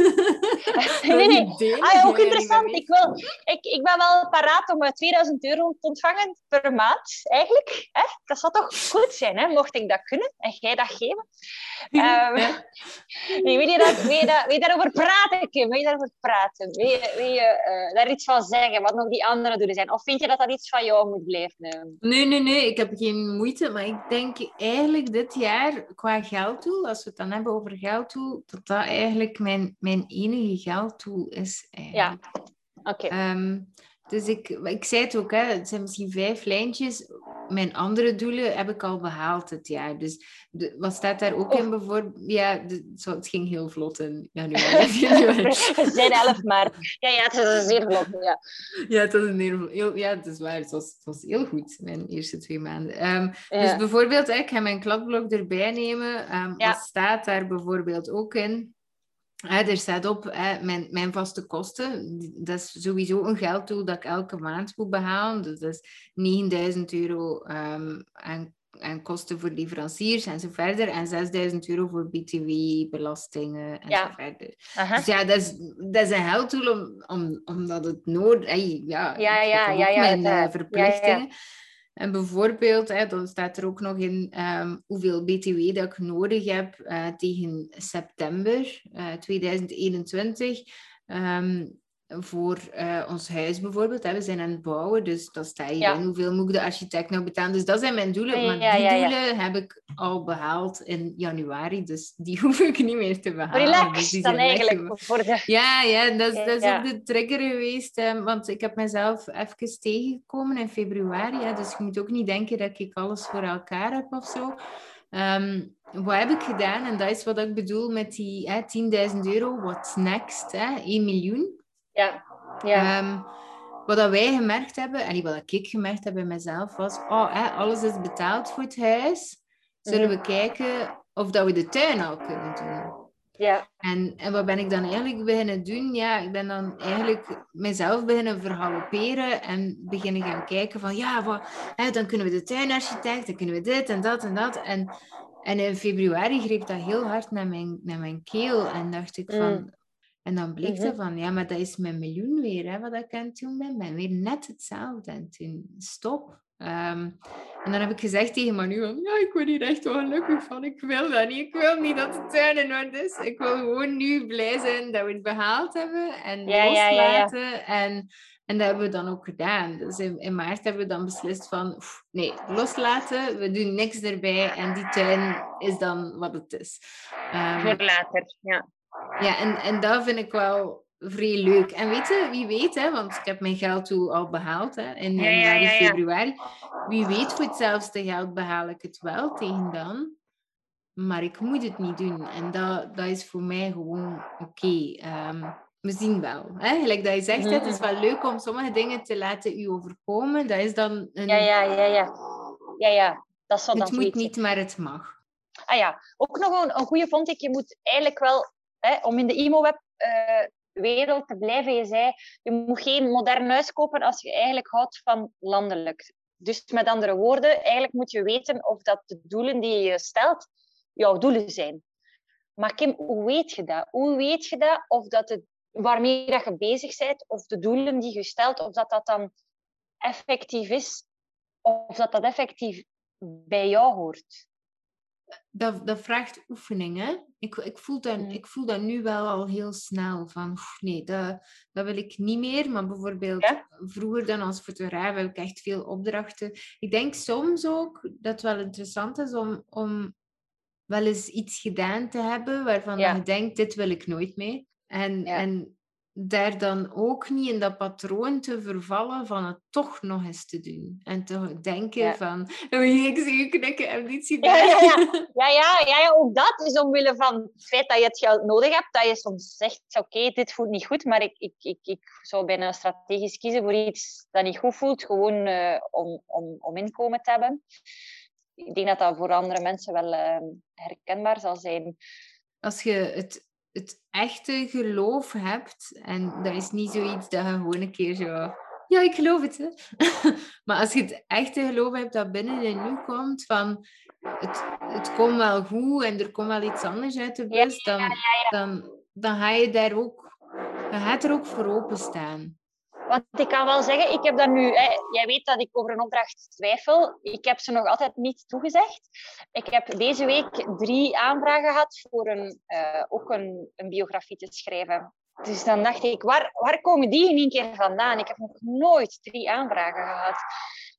nee, nee. Ah, ook interessant. Ik, wil, ik, ik ben wel paraat om 2000 euro te ontvangen per maand, eigenlijk. Hè? Dat zou toch goed zijn, hè? mocht ik dat kunnen en jij dat geven. Um, nee, wil, je dat, wil, je dat, wil je daarover praten, Kim? Wil je daarover praten? Wil je, wil je uh, daar iets van zeggen, wat nog die andere doelen zijn? Of vind je dat dat iets van jou moet blijven?
Nee, nee, nee. Ik heb geen moeite, maar ik denk eigenlijk dit jaar qua geld als we het dan hebben over geldtool, dat dat eigenlijk mijn, mijn enige geldtool is. Eigenlijk.
Ja, oké.
Ehm, dus ik, ik zei het ook, hè, het zijn misschien vijf lijntjes. Mijn andere doelen heb ik al behaald het jaar. Dus de, wat staat daar ook in bijvoorbeeld? Ja, de, zo, het ging heel vlot in januari.
Het zijn elf maart. Ja, ja, het is zeer vlot. Ja,
ja het, was een heel, ja, het is waar. Het was, het was heel goed, mijn eerste twee maanden. Um, Dus bijvoorbeeld, ik ga mijn kladblok erbij nemen. Um, Wat staat daar bijvoorbeeld ook in? Er staat op mijn, mijn vaste kosten. Dat is sowieso een gelddoel dat ik elke maand moet behalen. Dus dat is 9000 euro um, aan, aan, kosten voor leveranciers en zo verder. En 6000 euro voor BTW, belastingen en zo verder. Dus ja, dat is, dat is een gelddoel om, om, omdat het nodig is. Ja,
ja, ja, ja, ja,
mijn verplichtingen. En bijvoorbeeld, hè, dan staat er ook nog in um, hoeveel BTW dat ik nodig heb uh, tegen september uh, 2021. Um, voor uh, ons huis bijvoorbeeld. Hè. We zijn aan het bouwen, dus dat sta je ja. in. Hoeveel moet ik de architect nou betalen? Dus dat zijn mijn doelen. Maar die doelen heb ik al behaald in januari, dus die hoef ik niet meer te behalen.
Relax
dus
dan eigenlijk. Voor de...
Ja, ja, dat, dat is ook de trigger geweest. Hè, want ik heb mezelf even tegengekomen in februari. Hè, dus je moet ook niet denken dat ik alles voor elkaar heb of zo. Um, wat heb ik gedaan? En dat is wat ik bedoel met die 10.000 euro. What's next? Hè? 1 miljoen.
Ja. ja.
Um, wat dat wij gemerkt hebben, en wat ik gemerkt heb bij mezelf, was: oh, hè, alles is betaald voor het huis. Zullen we mhm. kijken of dat we de tuin al kunnen doen?
Ja.
En, en wat ben ik dan eigenlijk beginnen doen? Ja, ik ben dan eigenlijk mezelf beginnen vergalopperen en beginnen gaan kijken van ja, wat, hè, dan kunnen we de tuinarchitect, dan kunnen we dit en dat en dat. En, en in februari greep dat heel hard naar mijn, naar mijn keel en dacht ik van, mm En dan bleek
Mhm.
ze van, ja, maar dat is mijn miljoen weer, hè, wat ik aan het doen ben. Ben weer net hetzelfde. En toen, stop. Ehm, en dan heb ik gezegd tegen Manu, ja, ik word hier echt wel gelukkig van. Ik wil dat niet. Ik wil niet dat het tuin in orde is. Ik wil gewoon nu blij zijn dat we het behaald hebben. En
Ja, ja, ja, ja.
loslaten. En, en dat hebben we dan ook gedaan. Dus in, in maart hebben we dan beslist van, oef, nee, loslaten. We doen niks erbij. En die tuin is dan wat het is. Ehm,
Voor later, ja.
Ja, en, en dat vind ik wel vrij leuk. En weet je, wie weet, hè, want ik heb mijn gelddoel al behaald hè, in
Ja, ja,
januari,
ja, ja.
februari. Wie weet, voor hetzelfde geld behaal ik het wel tegen dan. Maar ik moet het niet doen. En dat, dat is voor mij gewoon oké. Ehm, we zien wel. Hè? Gelijk dat je zegt, het is wel leuk om sommige dingen te laten u overkomen. Dat is dan een...
Ja, ja, ja, ja. Ja, ja. Dat zal dan
het moet niet, maar het mag.
Ah ja, ook nog een, een goede vond ik. Je moet eigenlijk wel, om in de emo-web eh, wereld te blijven, je zei, je moet geen modern huis kopen als je eigenlijk houdt van landelijk. Dus met andere woorden, eigenlijk moet je weten of dat de doelen die je stelt, jouw doelen zijn. Maar Kim, hoe weet je dat? Hoe weet je dat? Of dat het, waarmee dat je bezig bent, of de doelen die je stelt, of dat dat dan effectief is, of dat dat effectief bij jou hoort?
Dat, dat vraagt oefening, hè? Ik, ik, voel dat,
Mm.
ik voel dat nu wel al heel snel. Van, nee, dat, dat wil ik niet meer. Maar bijvoorbeeld
Ja?
vroeger dan als fotograaf heb ik echt veel opdrachten. Ik denk soms ook dat het wel interessant is om, om wel eens iets gedaan te hebben waarvan
Ja.
je denkt, dit wil ik nooit meer. En,
Ja.
en daar dan ook niet in dat patroon te vervallen van het toch nog eens te doen. En te denken
Ja.
van, oei, ik zie je knikken, heb niets gedaan.
Ja, ja, ja. Ja, ja, ook dat. Dus omwille van het feit dat je het geld nodig hebt, dat je soms zegt, oké, dit voelt niet goed, maar ik, ik, ik, ik zou bijna strategisch kiezen voor iets dat niet goed voelt, gewoon eh, om, om, om inkomen te hebben. Ik denk dat dat voor andere mensen wel eh, herkenbaar zal zijn.
als je het, het echte geloof hebt, en dat is niet zoiets dat je gewoon een keer zo. Ja, ik geloof het. Hè? maar als je het echte geloof hebt dat binnen en nu komt, van het, het komt wel goed en er komt wel iets anders uit de bus, dan, dan, dan ga je daar ook, je gaat er ook voor openstaan.
Want ik kan wel zeggen, ik heb dat nu... Hè, jij weet dat ik over een opdracht twijfel. Ik heb ze nog altijd niet toegezegd. Ik heb deze week drie aanvragen gehad voor een, eh, ook een, een biografie te schrijven. Dus dan dacht ik, waar, waar komen die in één keer vandaan? Ik heb nog nooit drie aanvragen gehad.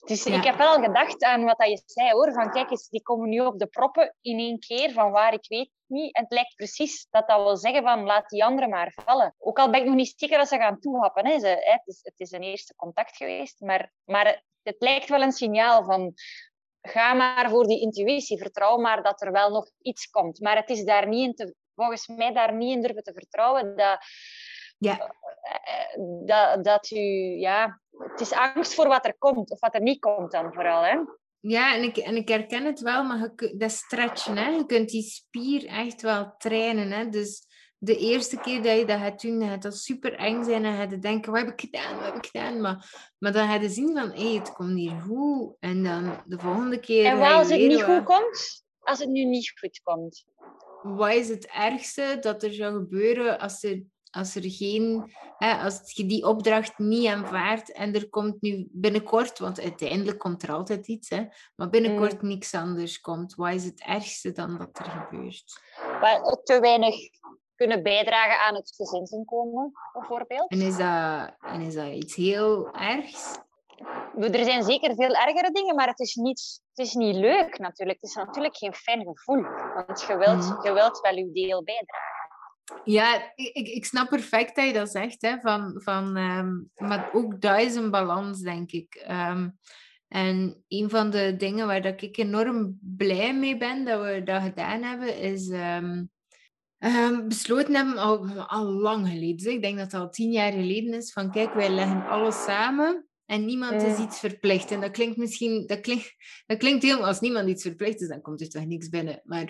Dus
Ja.
ik heb wel gedacht aan wat dat je zei, hoor. Van kijk eens, die komen nu op de proppen in één keer, van waar ik weet niet. En het lijkt precies dat dat wil zeggen van, laat die anderen maar vallen. Ook al ben ik nog niet zeker dat ze gaan toehappen. Hè. Ze, hè, het, is, het is een eerste contact geweest, maar, maar het, het lijkt wel een signaal van, ga maar voor die intuïtie. Vertrouw maar dat er wel nog iets komt. Maar het is daar niet in te, volgens mij daar niet in durven te vertrouwen dat,
Ja,
eh, dat, dat u, ja, het is angst voor wat er komt, of wat er niet komt dan vooral. Hè?
ja en, ik, en ik herken het wel, maar je, dat stretchen, hè? je kunt die spier echt wel trainen. Hè? Dus de eerste keer dat je dat gaat doen, dan gaat dat super eng zijn en ga je denken, wat heb ik gedaan, wat heb ik gedaan? Maar, maar dan ga je zien van, hé, het komt hier goed. En dan de volgende keer
En
je
als het niet
wat-
goed komt, als het nu niet goed komt.
wat is het ergste dat er zou gebeuren als er, als er geen, hè, als je die opdracht niet aanvaardt en er komt nu binnenkort, want uiteindelijk komt er altijd iets, hè, maar binnenkort
Mm.
niks anders komt. Wat is het ergste dan dat er gebeurt?
Maar te weinig kunnen bijdragen aan het gezinsinkomen, bijvoorbeeld.
En is dat, en is dat iets heel ergs?
Er zijn zeker veel ergere dingen, maar het is niet, het is niet leuk natuurlijk. Het is natuurlijk geen fijn gevoel, want je wilt,
Mhm.
je wilt wel je deel bijdragen.
Ja, ik, ik- snap perfect dat je dat zegt. Hè, van, van, ehm, maar ook dat is een balans, denk ik. Ehm, en een van de dingen waar dat ik enorm blij mee ben dat we dat gedaan hebben, is ehm, ehm, besloten hebben, al, al lang geleden. Ik denk dat het al tien jaar geleden is, van kijk, wij leggen alles samen en niemand is iets verplicht. En dat klinkt misschien, dat klinkt, dat klinkt heel, als niemand iets verplicht is, dan komt er toch niks binnen. Maar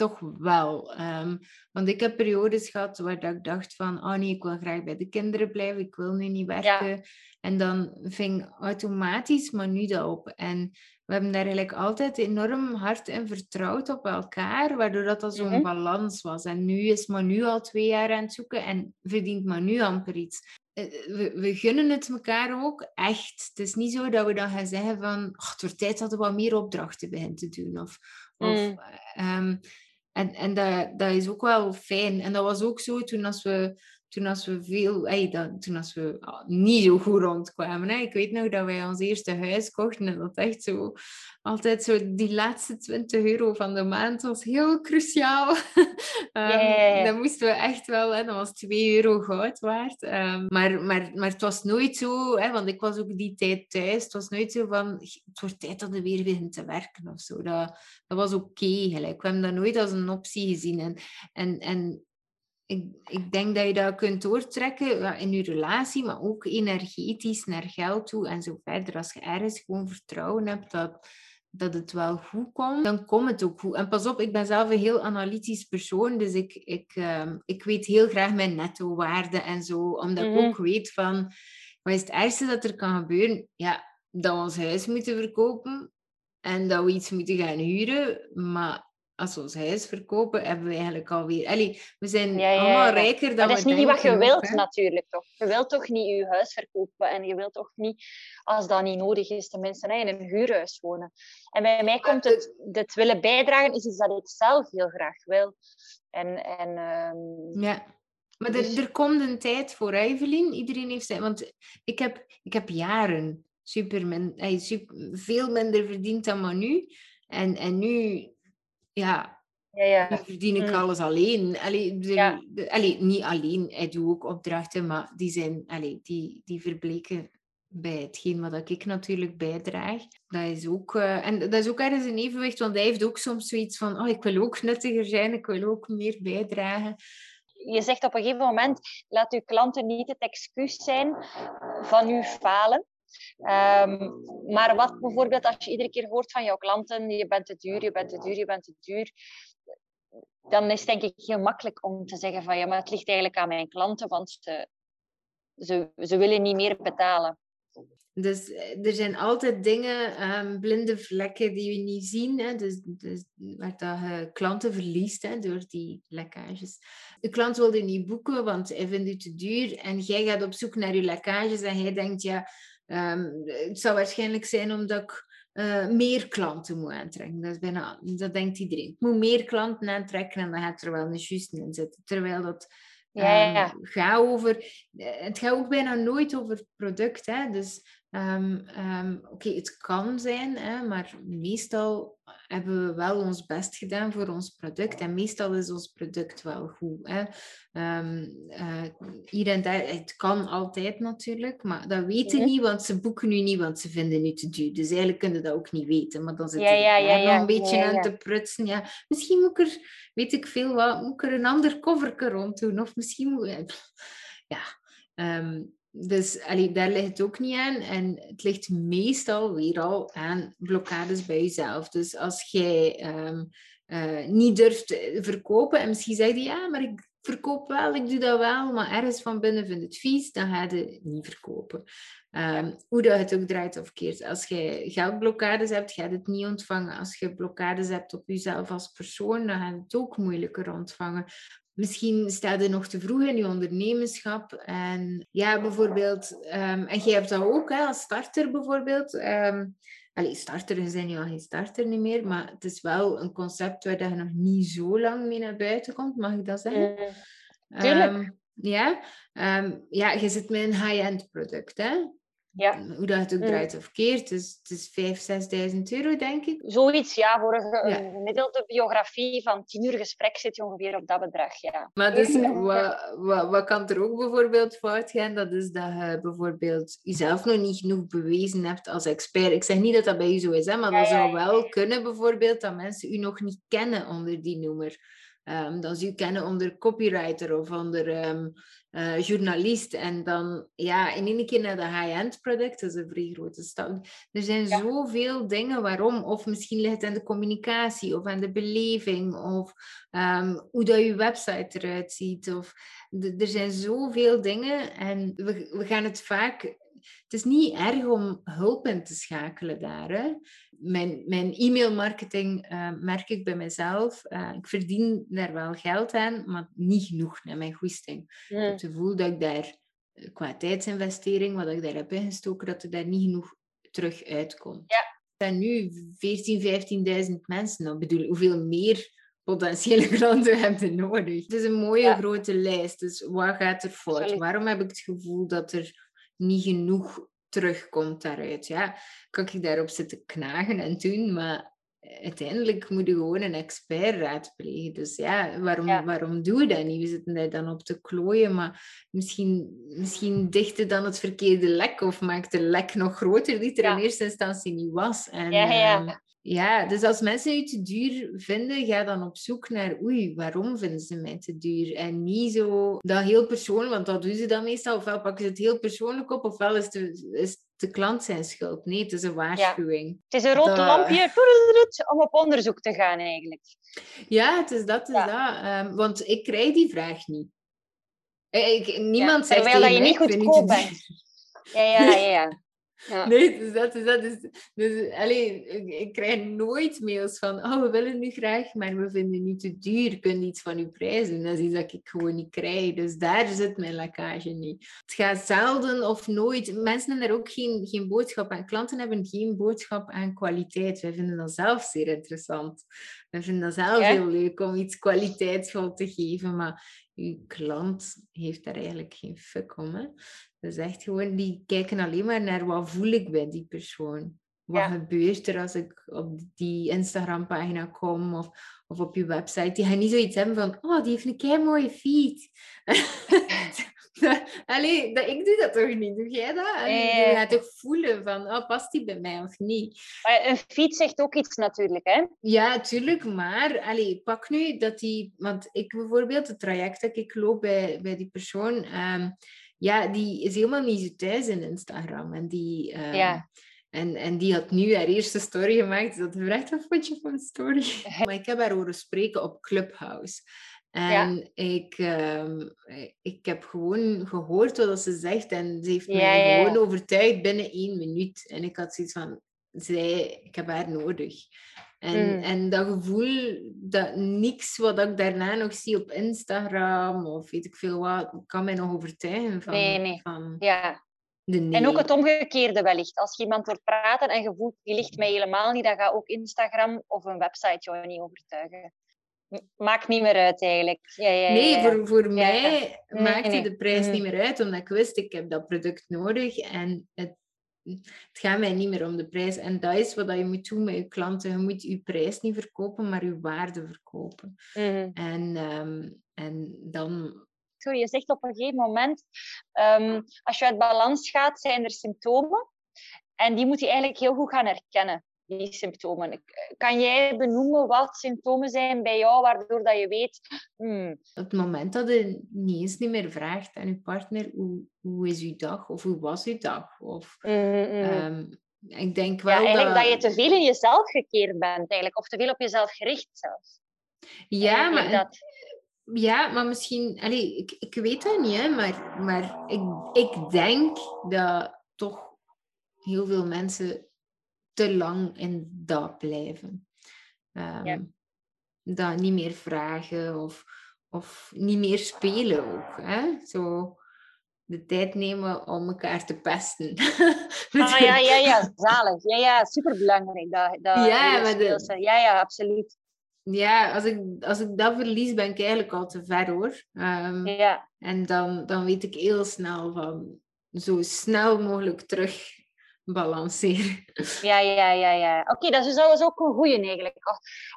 toch wel. Ehm, want ik heb periodes gehad waar dat ik dacht van, oh nee, ik wil graag bij de kinderen blijven, ik wil nu niet werken. En dan ving automatisch nu dat op. En we hebben daar eigenlijk altijd enorm hard in vertrouwd op elkaar, waardoor dat, dat zo'n mhm. balans was. En nu is Manu al twee jaar aan het zoeken en verdient Manu amper iets. Eh, we, we, gunnen het elkaar ook echt. Het is niet zo dat we dan gaan zeggen van, het wordt tijd dat we wat meer opdrachten beginnen te doen. Of, of mm. ehm, en en dat, dat is ook wel fijn. En dat was ook zo toen als we toen als we veel, hey, dat, toen als we ah, niet zo goed rondkwamen. Hè. Ik weet nog dat wij ons eerste huis kochten en dat echt zo, altijd zo, die laatste 20 euro van de maand was heel cruciaal. um, Dan moesten we echt wel, hè, dat was 2 euro goud waard. Um, maar, maar, maar het was nooit zo, hè, want ik was ook die tijd thuis, het was nooit zo van, het wordt tijd dat we weer te werken of zo. Dat, dat was oké, okay, gelijk. We hebben dat nooit als een optie gezien. En, en, en ik, ik denk dat je dat kunt doortrekken in je relatie, maar ook energetisch naar geld toe en zo verder. Als je ergens gewoon vertrouwen hebt dat, dat het wel goed komt, dan komt het ook goed. En pas op, ik ben zelf een heel analytisch persoon, dus ik, ik, uh, ik weet heel graag mijn netto-waarde en zo, omdat ik mhm. ook weet van, wat is het ergste dat er kan gebeuren? Ja, dat we ons huis moeten verkopen en dat we iets moeten gaan huren, maar als we ons huis verkopen, hebben we eigenlijk alweer... Allee, we zijn allemaal rijker dan
maar dat is niet wat je wilt, natuurlijk. Toch? Je wilt toch niet je huis verkopen en je wilt toch niet, als dat niet nodig is, tenminste in een huurhuis wonen. En bij mij komt het, het willen bijdragen, is iets dat ik zelf heel graag wil. En, en,
um, ja. Maar er, dus er komt een tijd voor, Evelien. Iedereen heeft zijn... Want ik heb, ik heb jaren super, min, super veel minder verdiend dan maar nu. En, en nu ja, ja, ja. dan verdien ik mm. alles alleen. Allee, de, niet alleen, ik doe ook opdrachten, maar die, zijn, allee, die, die verbleken bij hetgeen wat ik natuurlijk bijdraag. Dat is ook, uh, en dat is ook ergens een evenwicht, want hij heeft ook soms zoiets van, oh, ik wil ook nuttiger zijn, ik wil ook meer bijdragen.
Je zegt op een gegeven moment, laat uw klanten niet het excuus zijn van uw falen. Um, maar wat bijvoorbeeld als je iedere keer hoort van jouw klanten, je bent te duur, je bent te duur, je bent te duur, dan is het denk ik heel makkelijk om te zeggen van ja, maar het ligt eigenlijk aan mijn klanten, want ze, ze, ze willen niet meer betalen.
Dus eh, er zijn altijd dingen, um, blinde vlekken die we niet zien. Hè? Dus, dus waar dat je klanten verliest hè, door die lekkages. De klant wil je niet boeken, want hij vindt het te duur. En jij gaat op zoek naar je lekkages en hij denkt, ja, Um, het zou waarschijnlijk zijn omdat ik uh, meer klanten moet aantrekken. Dat, is bijna, dat denkt iedereen. Ik moet meer klanten aantrekken en dan gaat er wel een juist in zitten. Terwijl dat ja, ja. Um, gaat over... Het gaat ook bijna nooit over product. Hè? Dus um, oké, het kan zijn, hè, maar meestal hebben we wel ons best gedaan voor ons product. En meestal is ons product wel goed. Hè. Um, uh, hier en daar, het kan altijd natuurlijk, maar dat weten mm niet, want ze boeken nu niet, want ze vinden nu te duur. Dus eigenlijk kunnen dat ook niet weten. Maar dan zit ja, ja, een beetje aan te prutsen. Ja, misschien moet ik er, weet ik veel wat, moet ik er een ander cover rond doen. Of misschien moet Ja, um, dus allee, daar ligt het ook niet aan. En het ligt meestal weer al aan blokkades bij jezelf. Dus als jij ehm, eh, niet durft verkopen en misschien zeg je ja, maar ik verkoop wel, ik doe dat wel, maar ergens van binnen vind het vies, dan ga je het niet verkopen. Um, hoe dat het ook draait of keert. Als je geldblokkades hebt, ga je het niet ontvangen. Als je blokkades hebt op jezelf als persoon, dan ga je het ook moeilijker ontvangen. Misschien sta je nog te vroeg in je ondernemerschap. En ja, bijvoorbeeld, um, en jij hebt dat ook hè, als starter bijvoorbeeld. Um, allee, starter zijn je al geen starter niet meer, maar het is wel een concept waar je nog niet zo lang mee naar buiten komt, mag ik dat zeggen?
Mm, tuurlijk. Um,
ja, ja, je zit met een high-end product, hè?
Ja.
Hoe dat het ook mm. draait of keert. Dus het is 5.000, 6.000 euro, denk ik.
Zoiets, ja. Voor een, gemiddelde biografie van 10 uur gesprek zit je ongeveer op dat bedrag, ja.
Maar dus, wat, wat, wat kan er ook bijvoorbeeld fout gaan? Dat is dat je bijvoorbeeld jezelf nog niet genoeg bewezen hebt als expert. Ik zeg niet dat dat bij je zo is, hè, maar dat zou wel kunnen bijvoorbeeld dat mensen u nog niet kennen onder die noemer. Um, dat ze u kennen onder copywriter of onder um, uh, journalist. En dan ja, in één keer naar de high-end product, dat is een vrij grote stap. Er zijn ja. zoveel dingen waarom. Of misschien ligt het aan de communicatie of aan de beleving of um, hoe dat je website eruit ziet. Of, er zijn zoveel dingen en we, we gaan het vaak het is niet erg om hulp in te schakelen daar. Hè. Mijn, mijn e-mailmarketing uh, merk ik bij mezelf. Uh, ik verdien daar wel geld aan, maar niet genoeg naar mijn goesting. Ik heb het gevoel dat ik daar eh, qua tijdsinvestering, wat ik daar heb ingestoken, dat er daar niet genoeg terug uitkomt.
Ja.
Er zijn nu 14.000, 15.000 mensen. Dan bedoel, hoeveel meer potentiële klanten hebben nodig? Het is een mooie grote lijst. Dus wat gaat er fout? Waarom heb ik het gevoel dat er niet genoeg terugkomt daaruit. Ja, kan ik daarop zitten knagen en doen, maar uiteindelijk moet je gewoon een expert raadplegen. Dus ja, waarom, waarom doe je dat niet? We zitten daar dan op te klooien, maar misschien, misschien dicht dan het verkeerde lek of maakt de lek nog groter die er in eerste instantie niet was. En,
ja, ja. Ehm,
ja, dus als mensen je te duur vinden, ga dan op zoek naar oei, waarom vinden ze mij te duur? En niet zo dat heel persoonlijk, want dat doen ze dan meestal. Ofwel pakken ze het heel persoonlijk op, ofwel is de, is de klant zijn schuld. Nee, het is een waarschuwing.
Het is een rood dat... lampje om op onderzoek te gaan eigenlijk.
Ja, het is dat. Is dat. Um, want ik krijg die vraag niet. Ik, niemand ja, zegt
Terwijl dat je niet goedkoop bent. Ja, ja, ja. Ja.
Nee, dus dat is dat. Dus, dus allez, ik, ik, krijg nooit mails van, oh, we willen nu graag, maar we vinden nu te duur. Kun je iets van uw prijs doen? Dat is iets dat ik gewoon niet krijg. Dus daar zit mijn lekkage niet. Het gaat zelden of nooit. Mensen hebben er ook geen, geen boodschap aan. Klanten hebben geen boodschap aan kwaliteit. Wij vinden dat zelf zeer interessant. We vinden dat zelf heel leuk om iets kwaliteitsvol te geven, maar uw klant heeft daar eigenlijk geen fuck om. Hè? Is echt gewoon, die kijken alleen maar naar wat voel ik bij die persoon. Wat gebeurt er als ik op die Instagram-pagina kom of, of op je website? Die gaan niet zoiets hebben van, oh, die heeft een kei mooie feed. Allee, dat, ik doe dat toch niet? Doe jij dat? Allee, Je gaat toch voelen van, oh, past die bij mij of niet?
Maar een feed zegt ook iets natuurlijk, hè?
Ja, tuurlijk. Maar allee, pak nu dat die... Want ik bijvoorbeeld, het traject dat ik loop bij, bij die persoon... Um, ja, die is helemaal niet zo thuis in Instagram. En die... Ja. En, en die had nu haar eerste story gemaakt. Dat vraagt een fotootje van story. Maar ik heb haar horen spreken op Clubhouse. En ik, um, ik heb gewoon gehoord wat ze zegt en ze heeft ja, mij gewoon overtuigd binnen één minuut. En ik had zoiets van, zij, ik heb haar nodig. En, mm. en dat gevoel dat niks wat ik daarna nog zie op Instagram of weet ik veel wat, kan mij nog overtuigen van,
nee, nee.
van
ja. Nee. En ook het omgekeerde wellicht. Als je iemand hoort praten en je voelt, die ligt mij helemaal niet, dan gaat ook Instagram of een website jou niet overtuigen maakt niet meer uit eigenlijk. Ja, ja,
nee, voor, voor mij maakte de prijs mm. niet meer uit, omdat ik wist, ik heb dat product nodig en het, het gaat mij niet meer om de prijs. En dat is wat je moet doen met je klanten. Je moet je prijs niet verkopen, maar je waarde verkopen.
Mm.
En, um, en dan...
Sorry, je zegt op een gegeven moment, um, als je uit balans gaat, zijn er symptomen. En die moet je eigenlijk heel goed gaan herkennen die symptomen. Kan jij benoemen wat symptomen zijn bij jou, waardoor dat je weet... Hmm.
Op het moment dat je niet eens niet meer vraagt aan je partner, hoe, hoe is uw dag? Of hoe was uw dag? Of, um, ik denk wel
ja, eigenlijk dat... dat... je te veel in jezelf gekeerd bent, eigenlijk. Of te veel op jezelf gericht zelfs.
Ja, maar... Dat... Ja, maar misschien... Allee, ik, ik weet het niet, hè, maar, maar ik, ik denk dat toch heel veel mensen te lang in dat blijven. Um, Dat niet meer vragen of, of niet meer spelen ook. Hè? Zo de tijd nemen om elkaar te pesten.
ah, ja, ja, ja, zalig. Ja, ja, superbelangrijk. Dat, dat ja, de... ja, ja, absoluut.
Ja, als ik, als ik dat verlies, ben ik eigenlijk al te ver hoor. Um,
ja.
En dan, dan weet ik heel snel van zo snel mogelijk terug balanceren.
Ja, ja, ja, ja. Oké, dat is dus ook een goeie eigenlijk.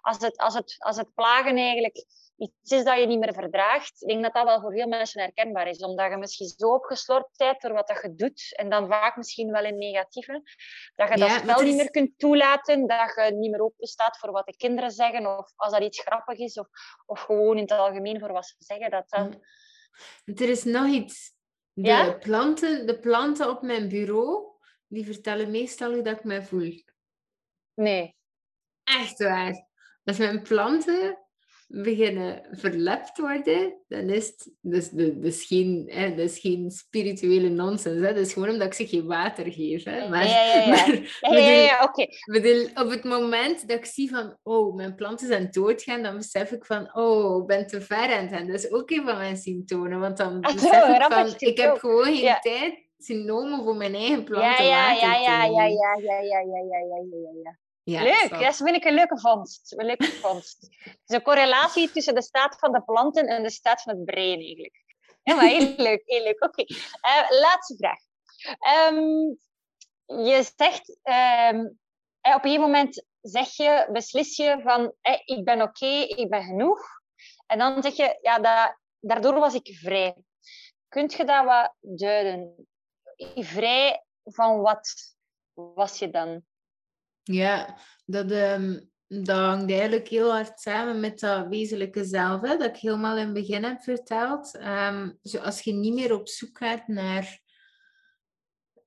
Als het, als, het, als het plagen eigenlijk iets is dat je niet meer verdraagt, ik denk dat dat wel voor veel mensen herkenbaar is. Omdat je misschien zo opgeslorpt bent door wat dat je doet, en dan vaak misschien wel in negatieve, dat je dat spel niet meer kunt toelaten, dat je niet meer open staat voor wat de kinderen zeggen, of als dat iets grappig is, of, of gewoon in het algemeen voor wat ze zeggen. Dat.
Er is nog iets. De, planten, de planten op mijn bureau, die vertellen meestal hoe dat ik me voel.
Nee.
Echt waar. Als mijn planten beginnen verlept worden, dan is het dus, dus, geen, hè, dus geen spirituele nonsens. Hè. Dat is gewoon omdat ik ze geen water geef. Hè. Maar,
ja, ja, ja. ja, ja, oké.
op het moment dat ik zie van, oh, mijn planten zijn doodgaan, dan besef ik van, oh, ik ben te ver aan het gaan. Dat is ook een van mijn symptomen. Want dan besef ik van, ik heb gewoon geen tijd genomen voor mijn eigen planten
ja, ja, ja, ja, ja, ja, ja, ja, ja, ja, ja, ja, ja. Ja, Leuk, dat vind ik een leuke vondst. Een leuke vondst. Het is een correlatie tussen de staat van de planten en de staat van het brein eigenlijk. Ja, maar heel leuk, heel leuk. Oké, okay. uh, laatste vraag. Um, je zegt, um, op een gegeven moment zeg je, beslis je van, hey, ik ben oké, okay, ik ben genoeg. En dan zeg je, ja, dat, daardoor was ik vrij. Kunt je dat wat duiden? Vrij van wat was je dan?
Ja, dat, um, dat hangt eigenlijk heel hard samen met dat wezenlijke zelf, hè, dat ik helemaal in het begin heb verteld. Um, dus als je niet meer op zoek gaat naar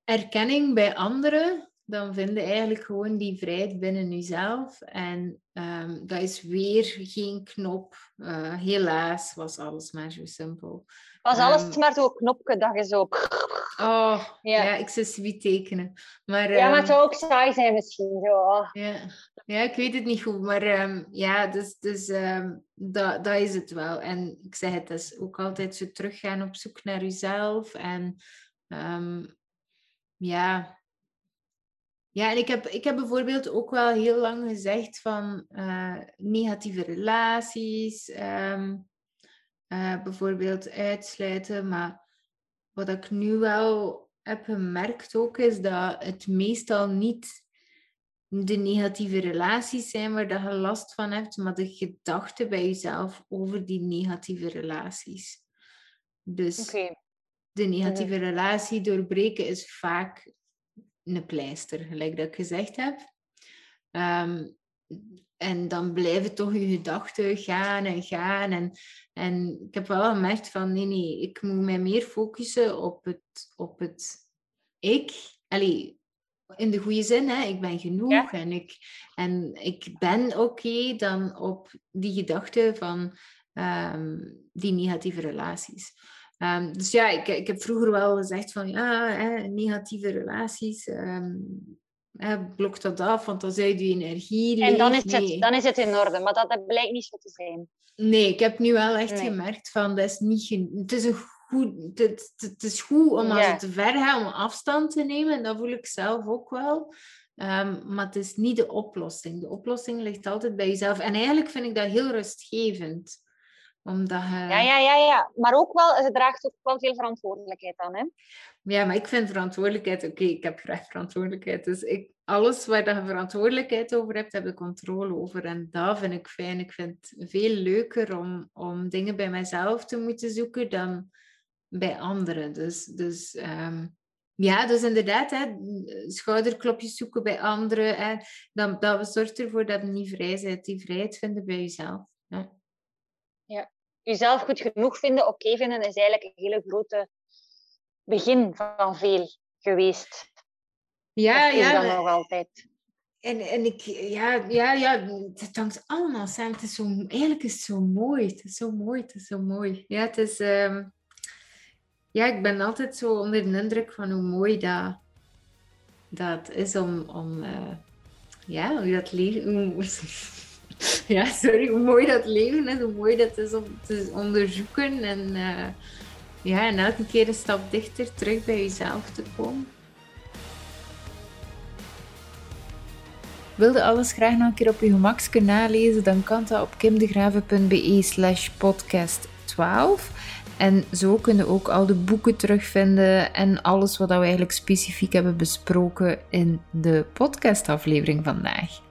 erkenning bij anderen, dan vind je eigenlijk gewoon die vrijheid binnen jezelf. En um, dat is weer geen knop. Uh, helaas was alles maar zo simpel.
Was alles um, maar zo'n knopje dat je zo...
Oh, ja, ja ik zou zoiets tekenen. Maar,
ja, maar het zou ook saai zijn misschien. Zo. Oh.
Ja. ja, ik weet het niet goed. Maar um, ja, dus, dus dat, dat is het wel. En ik zeg het, is ook altijd zo teruggaan op zoek naar jezelf. En ja, ja, en ik heb, ik heb bijvoorbeeld ook wel heel lang gezegd van uh, negatieve relaties, um, uh, bijvoorbeeld uitsluiten. Maar wat ik nu wel heb gemerkt ook, is dat het meestal niet de negatieve relaties zijn waar dat je last van hebt, maar de gedachten bij jezelf over die negatieve relaties. Dus de negatieve relatie doorbreken is vaak een pleister, gelijk dat ik gezegd heb. Um, en dan blijven toch je gedachten gaan en gaan. En, en ik heb wel gemerkt van, nee, nee, ik moet mij meer focussen op het, op het ik. Allee, in de goede zin, hè. ik ben genoeg en, ik, en ik ben oké dan op die gedachten van um, die negatieve relaties. Um, dus ja, ik, ik heb vroeger wel gezegd van ja, hè, negatieve relaties, um, hè, blok dat af, want dan zijn je energie.
En dan is, het, dan is het in orde, maar dat, dat blijkt niet zo te zijn.
Nee, ik heb nu wel echt gemerkt van dat is niet. Het is een goed, het, het, is goed om als het te ver gaat om afstand te nemen, en dat voel ik zelf ook wel. Um, maar het is niet de oplossing. De oplossing ligt altijd bij jezelf. En eigenlijk vind ik dat heel rustgevend omdat
Ja, ja, ja, ja. Maar ook wel, ze draagt ook wel veel verantwoordelijkheid aan, hè?
Ja, maar ik vind verantwoordelijkheid... Oké, ik heb graag verantwoordelijkheid. Dus ik, alles waar je verantwoordelijkheid over hebt, heb ik controle over. En dat vind ik fijn. Ik vind het veel leuker om, om dingen bij mezelf te moeten zoeken dan bij anderen. Dus, dus um, ja, dus inderdaad, hè, schouderklopjes zoeken bij anderen. Hè, dat, dat zorgt ervoor dat je niet vrij bent. Die vrijheid vinden bij jezelf. Ja.
ja jezelf goed genoeg vinden, oké vinden, is eigenlijk een hele grote begin van veel geweest.
Ja, ja.
Dat nog altijd.
En, en ik, ja, ja, ja, het hangt allemaal samen. Het is zo, eigenlijk is het zo mooi. Het is zo mooi, het is zo mooi. Ja, het is... Uh, ja, ik ben altijd zo onder de indruk van hoe mooi dat, dat is om... om uh, ja, hoe dat leven... ja, sorry, hoe mooi dat leven is, hoe mooi dat is om te onderzoeken en, uh, ja, en elke keer een stap dichter terug bij jezelf te komen. Wilde alles graag nog een keer op je gemak kunnen nalezen, dan kan dat op kimdegraven.be slash podcast 12. En zo kunnen ook al de boeken terugvinden en alles wat we eigenlijk specifiek hebben besproken in de podcastaflevering vandaag.